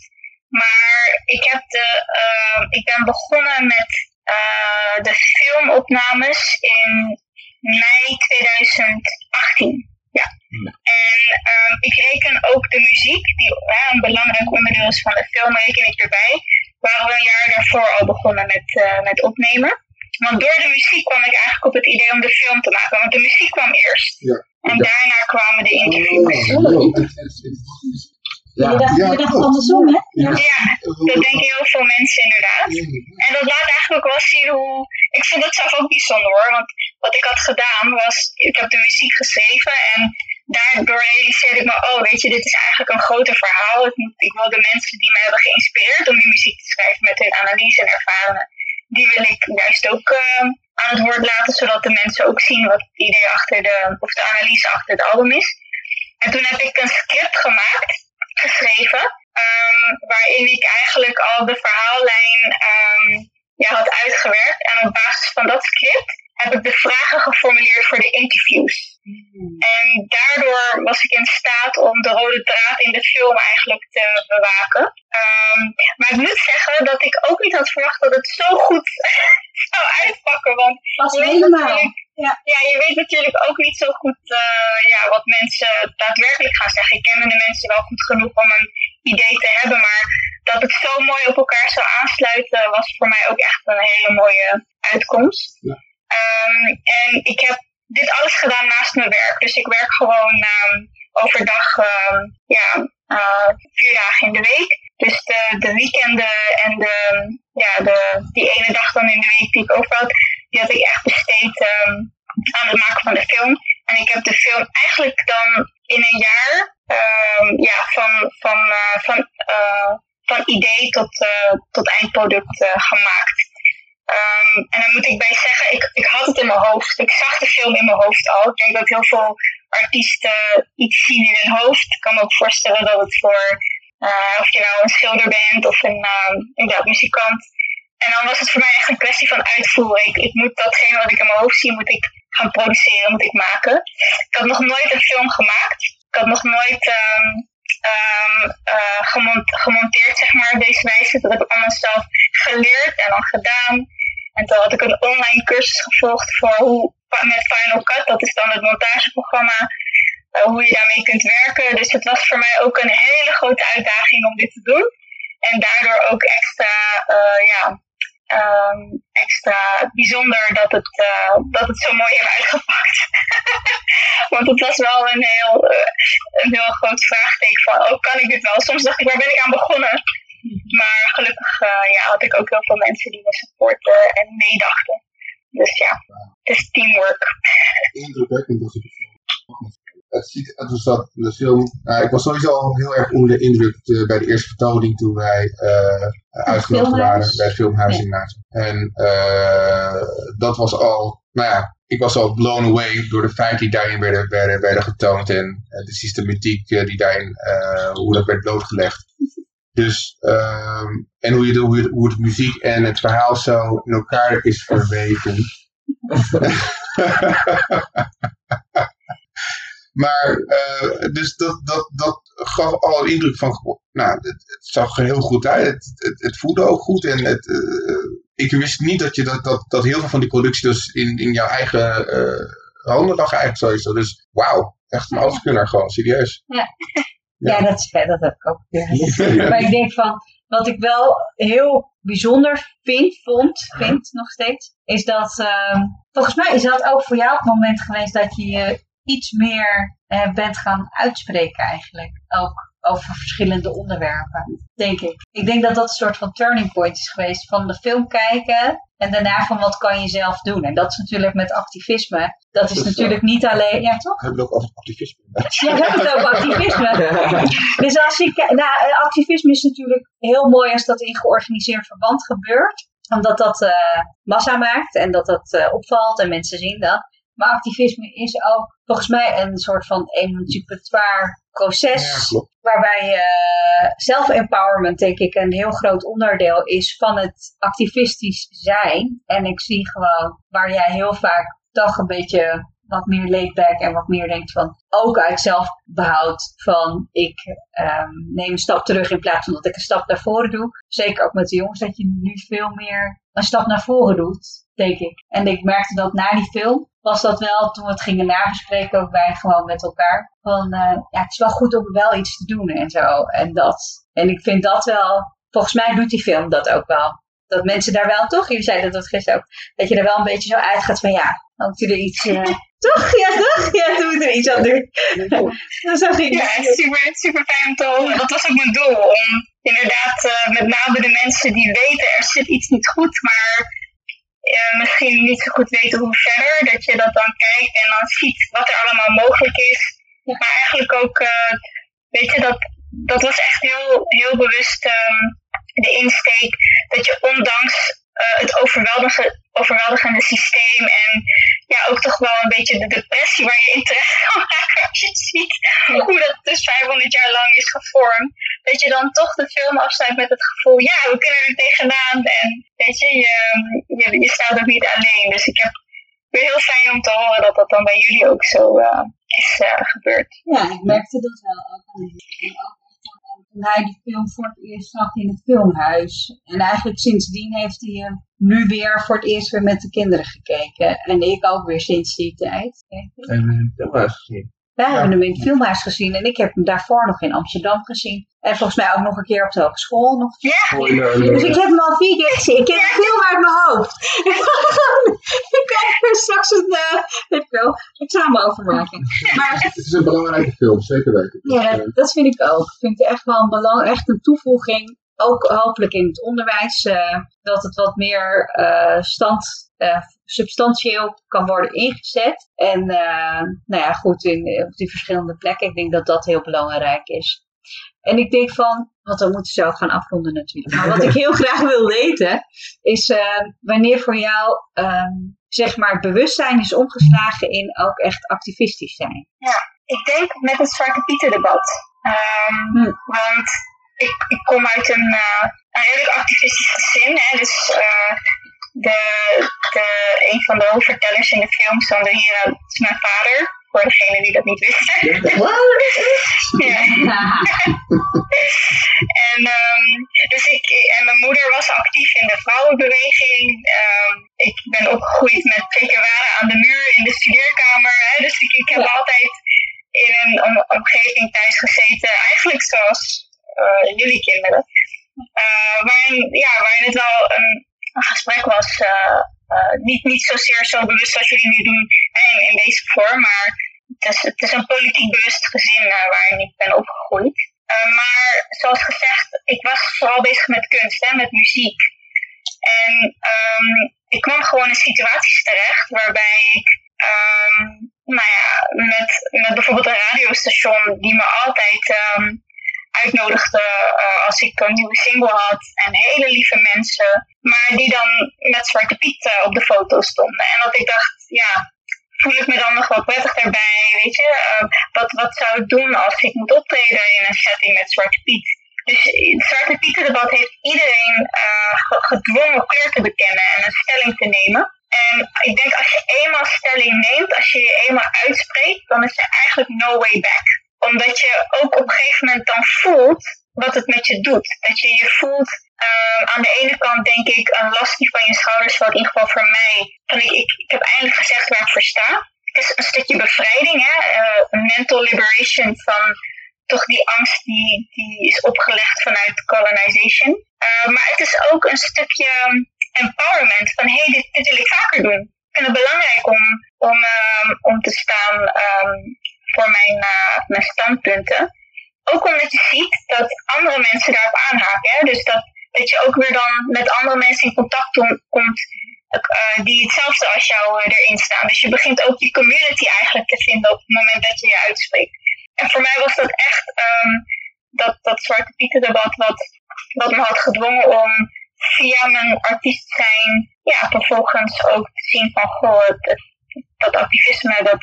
Maar ik, heb de, ehm, ik ben begonnen met eh, de filmopnames in mei 2018. Ja. En ehm, ik reken ook de muziek, die een belangrijk onderdeel is van de film, reken ik erbij. We waren we een jaar daarvoor al begonnen met, eh, met opnemen. Want door de muziek kwam ik eigenlijk op het idee om de film te maken. Want de muziek kwam eerst. Ja. En daarna kwamen de interviews. Ja. Je dacht, Ja, je dacht klopt. andersom, hè? Ja. Ja, dat denken heel veel mensen inderdaad. En dat laat eigenlijk ook wel zien hoe... Ik vond het zelf ook bijzonder hoor. Want wat ik had gedaan was... Ik heb de muziek geschreven en daardoor realiseerde ik me... Oh, weet je, dit is eigenlijk een groter verhaal. Ik, moet, ik wil de mensen die me hebben geïnspireerd om die muziek te schrijven... met hun analyse en ervaringen... Die wil ik juist ook eh, aan het woord laten... zodat de mensen ook zien wat het idee achter de... of de analyse achter het album is. En toen heb ik een script gemaakt, geschreven, ehm, waarin ik eigenlijk al de verhaallijn ehm, ja, had uitgewerkt. En op basis van dat script heb ik de vragen geformuleerd voor de interviews. En daardoor was ik in staat om de rode draad in de film eigenlijk te bewaken. Ehm, maar ik moet zeggen dat ik ook niet had verwacht dat het zo goed zou uitpakken. Want weet helemaal. Ja. ja, je weet natuurlijk ook niet zo goed eh, ja, wat mensen daadwerkelijk gaan zeggen. Ik ken de mensen wel goed genoeg om een idee te hebben, maar dat het zo mooi op elkaar zou aansluiten was voor mij ook echt een hele mooie uitkomst. Ja. Ehm, en ik heb dit alles gedaan naast mijn werk. Dus ik werk gewoon ehm, overdag ehm, ja, eh, vier dagen in de week. Dus de, de weekenden en de, ja, de, die ene dag dan in de week die ik over had, die had ik echt ehm, aan het maken van de film. En ik heb de film eigenlijk dan in een jaar ehm, ja, van, van, eh, van, eh, van idee tot, eh, tot eindproduct gemaakt. Ehm, en dan moet ik bij zeggen, ik, ik had het in mijn hoofd. Ik zag de film in mijn hoofd al. Ik denk dat heel veel artiesten iets zien in hun hoofd. Ik kan me ook voorstellen dat het voor, of je nou een schilder bent of een muzikant. En dan was het voor mij echt een kwestie van uitvoeren. Ik, moet datgene wat ik in mijn hoofd zie, moet ik gaan produceren, moet ik maken. Ik had nog nooit een film gemaakt. Ik had nog nooit gemont- gemonteerd, zeg maar, op deze wijze. Dat heb ik allemaal zelf geleerd en dan gedaan. En toen had ik een online cursus gevolgd voor hoe met Final Cut, dat is dan het montageprogramma, eh, hoe je daarmee kunt werken. Dus het was voor mij ook een hele grote uitdaging om dit te doen. En daardoor ook extra, eh, ja, ehm, extra bijzonder dat het, eh, dat het zo mooi heeft uitgepakt. Want het was wel een heel, eh, een heel groot vraagteken van, oh, kan ik dit wel? Soms dacht ik, waar ben ik aan begonnen? Maar gelukkig eh, ja, had ik ook heel veel mensen die me supporten en meedachten. Dus ja, het is teamwork. Indrukwekkend. Het ziet, het was dat, de film, ik was sowieso al heel erg onder de indruk eh, bij de eerste vertoning toen wij eh, uitgenodigd waren bij het filmhuis Ja. inderdaad. En eh, dat was al, nou ja, ik was al blown away door de feiten die daarin werden, werden, werden getoond en de systematiek die daarin, eh, hoe dat werd blootgelegd. Dus, ehm, en hoe, je, de- hoe, je, hoe het muziek en het verhaal zo in elkaar is verweven. maar, eh, dus dat, dat, dat gaf al een indruk van, nou, het, het zag er heel goed uit. Het, het, het voelde ook goed. En het, eh, ik wist niet dat, je dat, dat, dat heel veel van die productie dus in, in jouw eigen eh, handen lag eigenlijk sowieso. Dus wauw, echt een alleskunner gewoon, serieus. Ja, dat, is, dat heb ik ook gezegd. Maar ik denk van, wat ik wel heel bijzonder vind, vond, vind nog steeds, is dat, ehm, volgens mij is dat ook voor jou het moment geweest dat je je iets meer eh, bent gaan uitspreken eigenlijk. Ook over verschillende onderwerpen, denk ik. Ik denk dat dat een soort van turning point is geweest van de film kijken en daarna van wat kan je zelf doen. En dat is natuurlijk met activisme. Dat is natuurlijk niet alleen, ja toch? We hebben het ook over activisme. Ja, we hebben het over activisme. Dus als ik, nou, eh, activisme is natuurlijk heel mooi als dat in georganiseerd verband gebeurt. Omdat dat eh, massa maakt en dat dat eh, opvalt en mensen zien dat. Maar activisme is ook volgens mij een soort van emancipatoire proces. Ja. Waarbij eh self-empowerment denk ik een heel groot onderdeel is van het activistisch zijn. En ik zie gewoon waar jij heel vaak toch een beetje wat meer laid back en wat meer denkt van ook uit zelfbehoud van ik ehm, neem een stap terug in plaats van dat ik een stap naar voren doe. Zeker ook met de jongens dat je nu veel meer een stap naar voren doet, denk ik. En ik merkte dat na die film was dat wel, toen we het gingen nabespreken, ook wij gewoon met elkaar. Van eh, ja, het is wel goed om wel iets te doen en zo. En dat. En ik vind dat wel, volgens mij doet die film dat ook wel. Dat mensen daar wel toch, jullie zeiden dat gisteren ook, dat je er wel een beetje zo uitgaat van ja, dan moet je er iets. eh, toch? Ja, toch? Ja, toen moet er iets aan doen. Dan zag ik. Ja, het is super, super fijn om te horen. Dat was ook mijn doel. Om inderdaad eh, met name de mensen die weten er zit iets niet goed, maar eh, misschien niet zo goed weten hoe verder. Dat je dat dan kijkt en dan ziet wat er allemaal mogelijk is. Maar eigenlijk ook, eh, weet je, dat, dat was echt heel, heel bewust ehm, de insteek. Dat je ondanks eh, het overweldigende, overweldigende systeem en ja, ook toch wel een beetje de depressie waar je in terecht kan raken als je ziet hoe dat dus 500 jaar lang is gevormd. Dat je dan toch de film afsluit met het gevoel, ja, we kunnen er tegenaan. En weet je, je, je, je staat ook niet alleen. Dus ik heb weer heel fijn om te horen dat dat dan bij jullie ook zo eh, is eh, gebeurd. Ja, ik merkte dat wel ook. En ook toen hij die film voor het eerst zag in het filmhuis. En eigenlijk sindsdien heeft hij nu weer voor het eerst weer met de kinderen gekeken. En ik ook weer sinds die tijd. We een filmhuis gezien? Wij hebben hem in het filmhuis gezien en ik heb hem daarvoor nog in Amsterdam gezien. En volgens mij ook nog een keer op de hogeschool. Nog. Ja, Dus ik heb hem al vier keer gezien. Ik heb de film uit mijn hoofd. ik er straks een, eh, weet ik wel, examen over maken. Maar Het is een belangrijke film, zeker weten. Ja, dat vind ik ook. Ik vind het echt wel een belang, echt een toevoeging. Ook hopelijk in het onderwijs, eh, dat het wat meer eh, stand, eh, substantieel kan worden ingezet. En eh, nou ja, goed, in, op die verschillende plekken. Ik denk dat dat heel belangrijk is. En ik denk van, want we moeten zo gaan afronden natuurlijk. Maar wat ik heel graag wil weten, is eh, wanneer voor jou, ehm, zeg maar, het bewustzijn is omgeslagen in ook echt activistisch zijn. Ik denk met het Zwarte Pieter debat. Ehm, Hm. Want ik, ik kom uit een, eh, een redelijk activistisch gezin. Hè, dus eh, de, de, een van de hoofdvertellers in de film, Sander Hira, dat is mijn vader. Voor degenen die dat niet wisten. ja. En, ehm, dus ik, en mijn moeder was actief in de vrouwenbeweging. Ehm, ik ben opgegroeid met tekenwaren aan de muur in de studeerkamer. Hè, dus ik, ik heb Ja. altijd in een om- omgeving thuis gezeten. Eigenlijk zoals eh, jullie kinderen. Eh, waarin, ja, waarin het wel een, een gesprek was. eh, eh, niet, niet zozeer zo bewust als jullie nu doen in, deze vorm. Maar het is, het is een politiek bewust gezin eh, waarin ik ben opgegroeid. Maar zoals gezegd, ik was vooral bezig met kunst, hè, met muziek. En ehm, ik kwam gewoon in situaties terecht waarbij ik, ehm, nou ja, met, met bijvoorbeeld een radiostation die me altijd ehm, uitnodigde eh, als ik een nieuwe single had. En hele lieve mensen, maar die dan met Zwarte Piet eh, op de foto stonden. En dat ik dacht, ja, voel ik me dan nog wel prettig daarbij, weet je? Eh, wat, wat zou ik doen als ik moet optreden in een setting met Zwarte Piet? Dus het Zwarte Pietendebat heeft iedereen ge- gedwongen kleur te bekennen en een stelling te nemen. En ik denk als je eenmaal stelling neemt, als je je eenmaal uitspreekt, dan is er eigenlijk no way back. Omdat je ook op een gegeven moment dan voelt wat het met je doet. Dat je je voelt eh, aan de ene kant denk ik een last die van je schouders valt, in ieder geval voor mij. Van ik, ik, heb eindelijk gezegd waar ik voor sta. Het is een stukje bevrijding, hè? eh, mental liberation van toch die angst die, die is opgelegd vanuit colonization. Eh, maar het is ook een stukje empowerment van hé, hey, dit, dit wil ik vaker doen. Ik vind het belangrijk om, om, ehm, om te staan ehm, voor mijn, eh, mijn standpunten. Ook omdat je ziet dat andere mensen daarop aanhaken. Hè? Dus dat, dat je ook weer dan met andere mensen in contact kom- komt eh, die hetzelfde als jou eh, erin staan. Dus je begint ook die community eigenlijk te vinden op het moment dat je je uitspreekt. En voor mij was dat echt ehm, dat, dat Zwarte Pieten debat wat, wat me had gedwongen om via mijn artiest zijn, ja, vervolgens ook te zien van, goh, dat activisme, dat,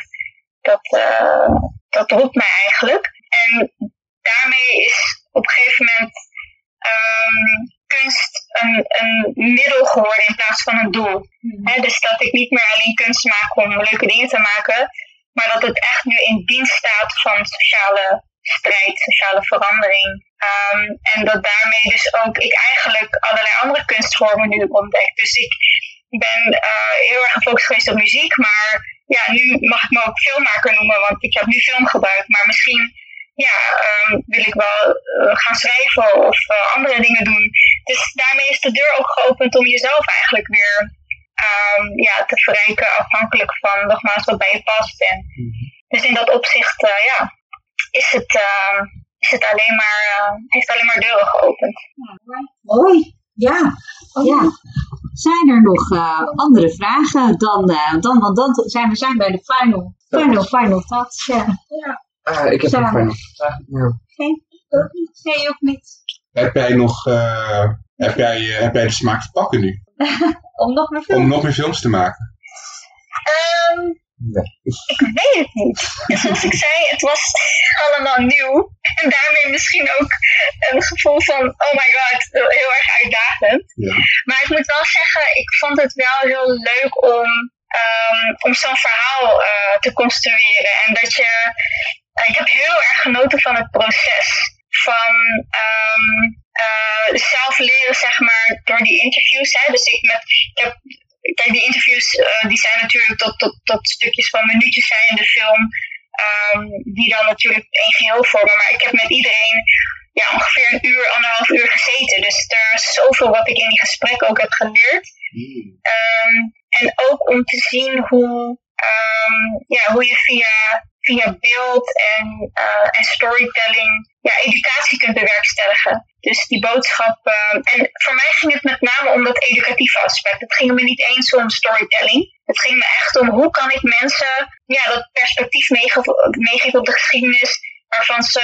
dat, eh, dat roept mij eigenlijk. En daarmee is op een gegeven moment ehm, kunst een, een middel geworden in plaats van een doel. Hè, dus dat ik niet meer alleen kunst maak om leuke dingen te maken, maar dat het echt nu in dienst staat van sociale strijd, sociale verandering. Ehm, en dat daarmee dus ook ik eigenlijk allerlei andere kunstvormen nu ontdek. Dus ik ben eh, heel erg gefocust geweest op muziek, maar ja, nu mag ik me ook filmmaker noemen, want ik heb nu film gebruikt. Maar misschien ja, ehm, wil ik wel eh, gaan schrijven of eh, andere dingen doen. Dus daarmee is de deur ook geopend om jezelf eigenlijk weer ehm, ja, te verrijken, afhankelijk van nogmaals wat bij je past. En, Dus in dat opzicht, eh, ja, is het, ehm, is het alleen maar, heeft alleen maar deuren geopend. Mooi. Ja. ja. Zijn er nog eh, andere vragen dan, eh, dan, want dan zijn we zijn bij de final, final, final thoughts. Ja. Ah, ik heb Samen. een vraag. Ja. Geen? Ook niet? Nee, ook niet. Heb jij nog, eh, heb jij, heb jij de smaak te pakken nu? Om nog meer Om film. nog meer films te maken? Ehm, Nee. ik weet het niet. Zoals ik zei, het was allemaal nieuw. En daarmee misschien ook een gevoel van, oh my god, heel erg uitdagend. Ja. Maar ik moet wel zeggen, ik vond het wel heel leuk om, ehm, om zo'n verhaal eh, te construeren. En dat je, eh, ik heb heel erg genoten van het proces. Van ehm, eh, zelf leren, zeg maar, door die interviews. Hè. Dus ik, met, ik heb kijk, die interviews eh, die zijn natuurlijk tot, tot, tot stukjes van minuutjes zijn in de film. ehm, die dan natuurlijk één geheel vormen. Maar ik heb met iedereen ja, ongeveer een uur, anderhalf uur gezeten. Dus er is zoveel wat ik in die gesprekken ook heb geleerd. Ehm, en ook om te zien hoe, ehm, ja, hoe je via, via beeld en, eh, en storytelling ja, educatie kunt bewerkstelligen. Dus die boodschap. ehm, en voor mij ging het met name om dat educatieve aspect. Het ging me niet eens om storytelling. Het ging me echt om hoe kan ik mensen ja, dat perspectief meege- meegeven op de geschiedenis. waarvan ze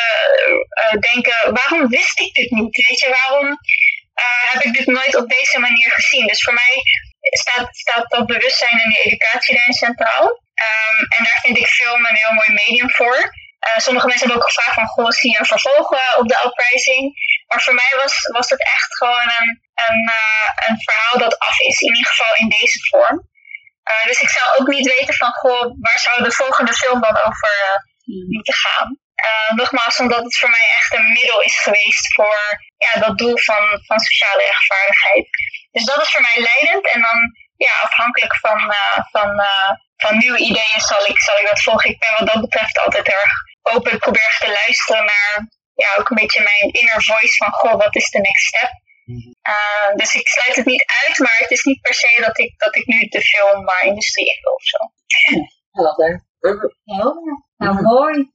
eh, denken, waarom wist ik dit niet? Weet je, waarom eh, heb ik dit nooit op deze manier gezien? Dus voor mij staat, staat dat bewustzijn en die educatie daarin centraal. Ehm, en daar vind ik film een heel mooi medium voor. Eh, sommige mensen hebben ook gevraagd van, goh, zie je een vervolg eh, op de uprising? Maar voor mij was, was het echt gewoon een, een, eh, een verhaal dat af is, in ieder geval in deze vorm. Eh, dus ik zou ook niet weten van, goh, waar zou de volgende film dan over eh, moeten gaan? Nogmaals, omdat het voor mij echt een middel is geweest voor ja, dat doel van, van sociale rechtvaardigheid. Dus dat is voor mij leidend. En dan ja, afhankelijk van, van, van nieuwe ideeën zal ik, zal ik dat volgen. Ik ben wat dat betreft altijd erg open. Probeer echt te luisteren naar ja, ook een beetje mijn inner voice van goh, wat is de next step? Eh, dus ik sluit het niet uit, maar het is niet per se dat ik, dat ik nu de filmindustrie in wil of zo. Helder. Helder. Nou, mooi.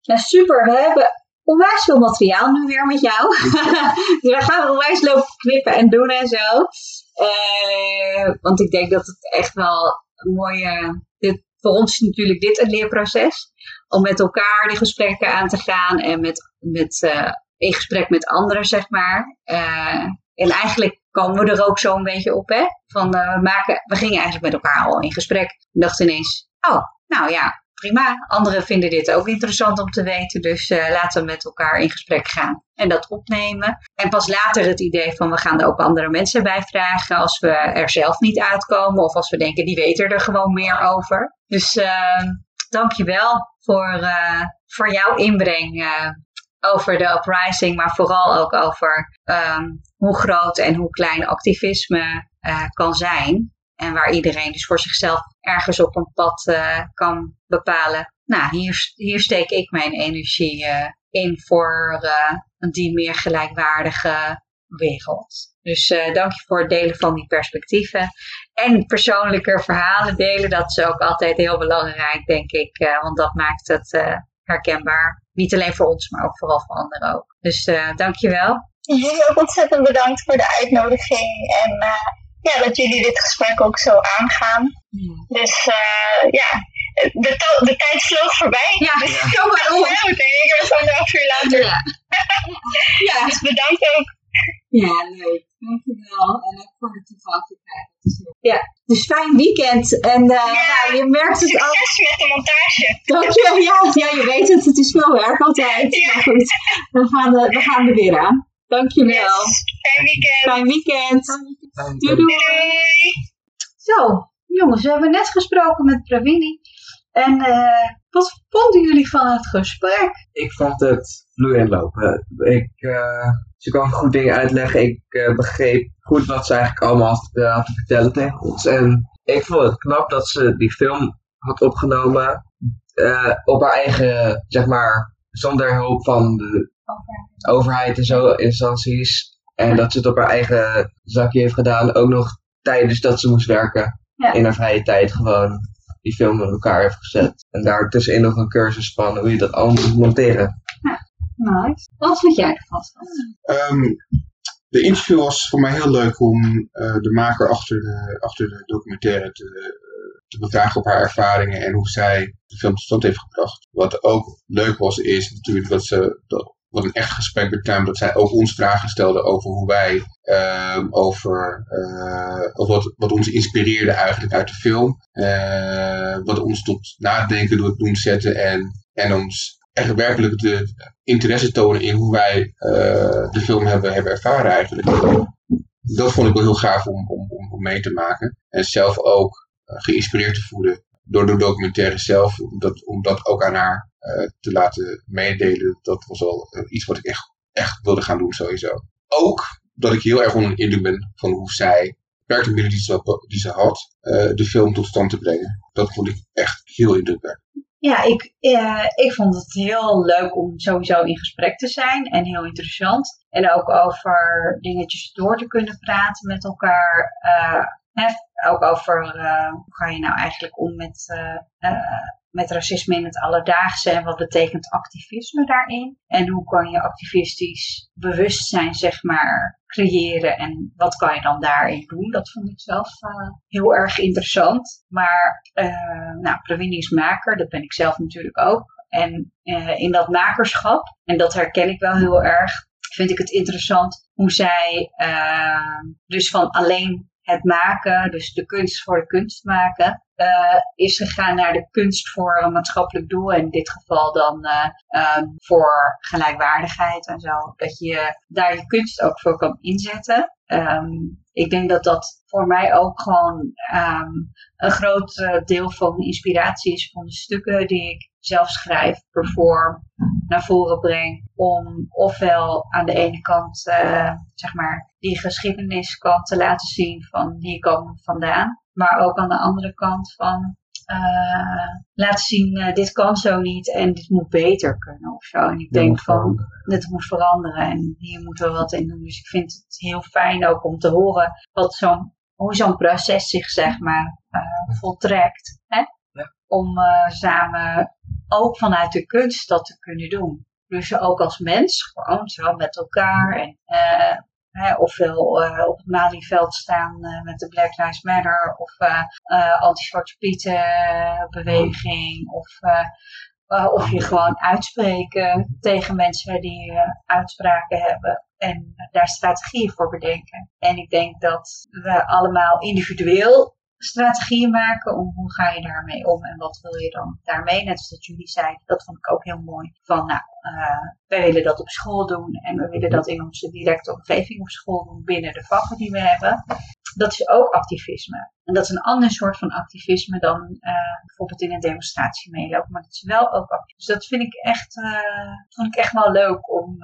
Ja, super. We hebben onwijs veel materiaal nu weer met jou. dus we gaan onwijs lopen knippen en doen en zo. Eh, want ik denk dat het echt wel een mooie... Dit, voor ons is natuurlijk dit een leerproces. Om met elkaar die gesprekken aan te gaan. En met, met, eh, in gesprek met anderen, zeg maar. Eh, en eigenlijk komen we er ook zo een beetje op, hè. Van, eh, we, maken, we gingen eigenlijk met elkaar al in gesprek. Ik dacht ineens, oh, nou ja, prima. Anderen vinden dit ook interessant om te weten. Dus laten we met elkaar in gesprek gaan en dat opnemen. En pas later het idee van we gaan er ook andere mensen bij vragen als we er zelf niet uitkomen. Of als we denken die weten er gewoon meer over. Dus uh, dankjewel voor, uh, voor jouw inbreng uh, over de uprising. Maar vooral ook over um, hoe groot en hoe klein activisme kan zijn. En waar iedereen dus voor zichzelf ergens op een pad kan bepalen. Nou, hier, hier steek ik mijn energie in voor die meer gelijkwaardige wereld. Dus dank je voor het delen van die perspectieven. En persoonlijke verhalen delen, dat is ook altijd heel belangrijk, denk ik. want dat maakt het herkenbaar. Niet alleen voor ons, maar ook vooral voor anderen ook. Dus dank je wel. Jullie ook ontzettend bedankt voor de uitnodiging. En ja, dat jullie dit gesprek ook zo aangaan. Ja. Dus uh, ja, de, de tijd vloog voorbij. Ja, dus ja. maar op. Ik denk ik zo'n half uur later. Ja. ja. Dus bedankt ook. Ja, leuk. Dankjewel. En ook voor de toegankelijkheid. Ja, dus fijn weekend. En uh, ja, nou, je merkt het al. Succes met de montage. Dank je. Ja, ja, je weet het. Het is veel werk altijd. Ja. Maar goed, we gaan, er, we gaan er weer aan. Dankjewel. Yes. Fijn weekend. Fijn weekend. Doei, doei. doei. Zo, jongens, we hebben net gesproken met Pravini. En uh, wat vonden jullie van het gesprek? Ik vond het vloeiend lopen. Ik, uh, ze kwam goed dingen uitleggen. Ik uh, begreep goed wat ze eigenlijk allemaal had, te vertellen tegen ons. En ik vond het knap dat ze die film had opgenomen op haar eigen, zeg maar, zonder hulp van de okay. overheid en zo, instanties. En dat ze het op haar eigen zakje heeft gedaan. Ook nog tijdens dat ze moest werken. Ja. In haar vrije tijd gewoon die film met elkaar heeft gezet. En daar tussenin nog een cursus van hoe je dat allemaal moet monteren. Ja, Wat vind jij ervan? Um, de interview was voor mij heel leuk om uh, de maker achter de, achter de documentaire te, uh, te bevragen op haar ervaringen en hoe zij de film tot stand heeft gebracht. Wat ook leuk was, is natuurlijk dat ze dat wat een echt gesprek betreft, dat zij ook ons vragen stelde over hoe wij, uh, over, uh, wat, wat ons inspireerde eigenlijk uit de film. Wat ons tot nadenken doet doen zetten en, en ons echt werkelijk de interesse tonen in hoe wij de film hebben, hebben ervaren eigenlijk. Dat vond ik wel heel gaaf om, om, om mee te maken. En zelf ook geïnspireerd te voelen door de documentaire zelf, om dat, om dat ook aan haar uh, te laten meedelen. Dat was uh, iets wat ik echt, echt wilde gaan doen sowieso. Ook dat ik heel erg onder de indruk ben van hoe zij, beperkte middelen die ze, had, de film tot stand te brengen. Dat vond ik echt heel indrukwekkend. Ja, ik, ik vond het heel leuk om sowieso in gesprek te zijn en heel interessant. En ook over dingetjes door te kunnen praten met elkaar. Hè, ook over uh, hoe ga je nou eigenlijk om met, uh, uh, met racisme in het alledaagse en wat betekent activisme daarin. En hoe kan je activistisch bewustzijn zeg maar creëren en wat kan je dan daarin doen. Dat vond ik zelf heel erg interessant. Maar nou, maker, dat ben ik zelf natuurlijk ook. En eh, in dat makerschap, en dat herken ik wel heel erg, vind ik het interessant hoe zij eh, dus van alleen het maken, dus de kunst voor de kunst maken, eh, is gegaan naar de kunst voor een maatschappelijk doel. En in dit geval dan eh, ehm, voor gelijkwaardigheid en zo. Dat je daar je kunst ook voor kan inzetten. Ehm, ik denk dat dat voor mij ook gewoon ehm, een groot eh, deel van de inspiratie is van de stukken die ik zelf schrijf, perform, naar voren breng. Om ofwel aan de ene kant, eh, zeg maar, die geschiedeniskant te laten zien van hier komen we vandaan. Maar ook aan de andere kant van eh, laten zien, eh, dit kan zo niet en dit moet beter kunnen of zo. En ik denk van, dit moet veranderen en hier moeten we wat in doen. Dus ik vind het heel fijn ook om te horen wat zo'n, hoe zo'n proces zich zeg maar voltrekt. Hè? Om samen ook vanuit de kunst dat te kunnen doen. Dus ook als mens, gewoon zo met elkaar en eh, hè, ofwel eh, op het Malieveld staan eh, met de Black Lives Matter of anti-Zwarte Pieten beweging of, of je gewoon uitspreken tegen mensen die uitspraken hebben en daar strategieën voor bedenken. En ik denk dat we allemaal individueel strategieën maken om hoe ga je daarmee om en wat wil je dan daarmee. Net als dat jullie zeiden, dat vond ik ook heel mooi. Van nou, eh, wij willen dat op school doen en we willen dat in onze directe omgeving op school doen binnen de vakken die we hebben. Dat is ook activisme. En dat is een ander soort van activisme dan eh, bijvoorbeeld in een demonstratie meelopen. Maar dat is wel ook activisme. Dus dat vind ik echt, eh, vond ik echt wel leuk om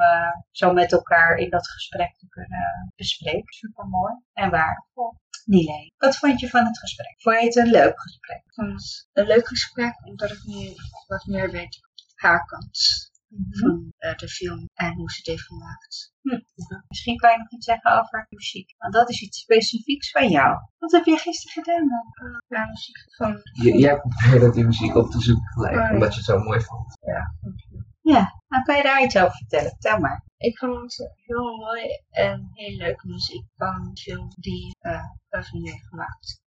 zo met elkaar in dat gesprek te kunnen bespreken. Super mooi en waardevol. Nile, wat vond je van het gesprek? Vond je het een leuk gesprek? Ik vond het een leuk gesprek, omdat ik nu wat meer weet haar kant van eh, de film en hoe ze het heeft gemaakt. Misschien kan je nog iets zeggen over muziek. Want dat is iets specifieks van jou. Wat heb je gisteren gedaan dan? Eh, ja, muziek van... Jij probeerde die muziek op te zoeken gelijk, Oh, ja. omdat je het zo mooi vond. Ja, Ja, dan kan je daar iets over vertellen. Vertel maar. Ik vond het heel mooi en heel leuke muziek van de film die eh heeft gemaakt.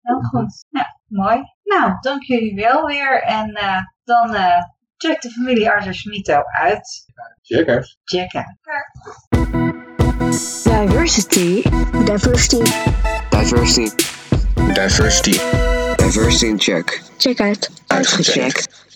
Heel goed. Ja, mooi. Nou, dank jullie wel weer. En eh, dan eh, check de familie Arthur Smito uit. Checkers. Check uit. Diversity. Diversity. Diversity. Diversity in check. Check uit. Uitgecheckt.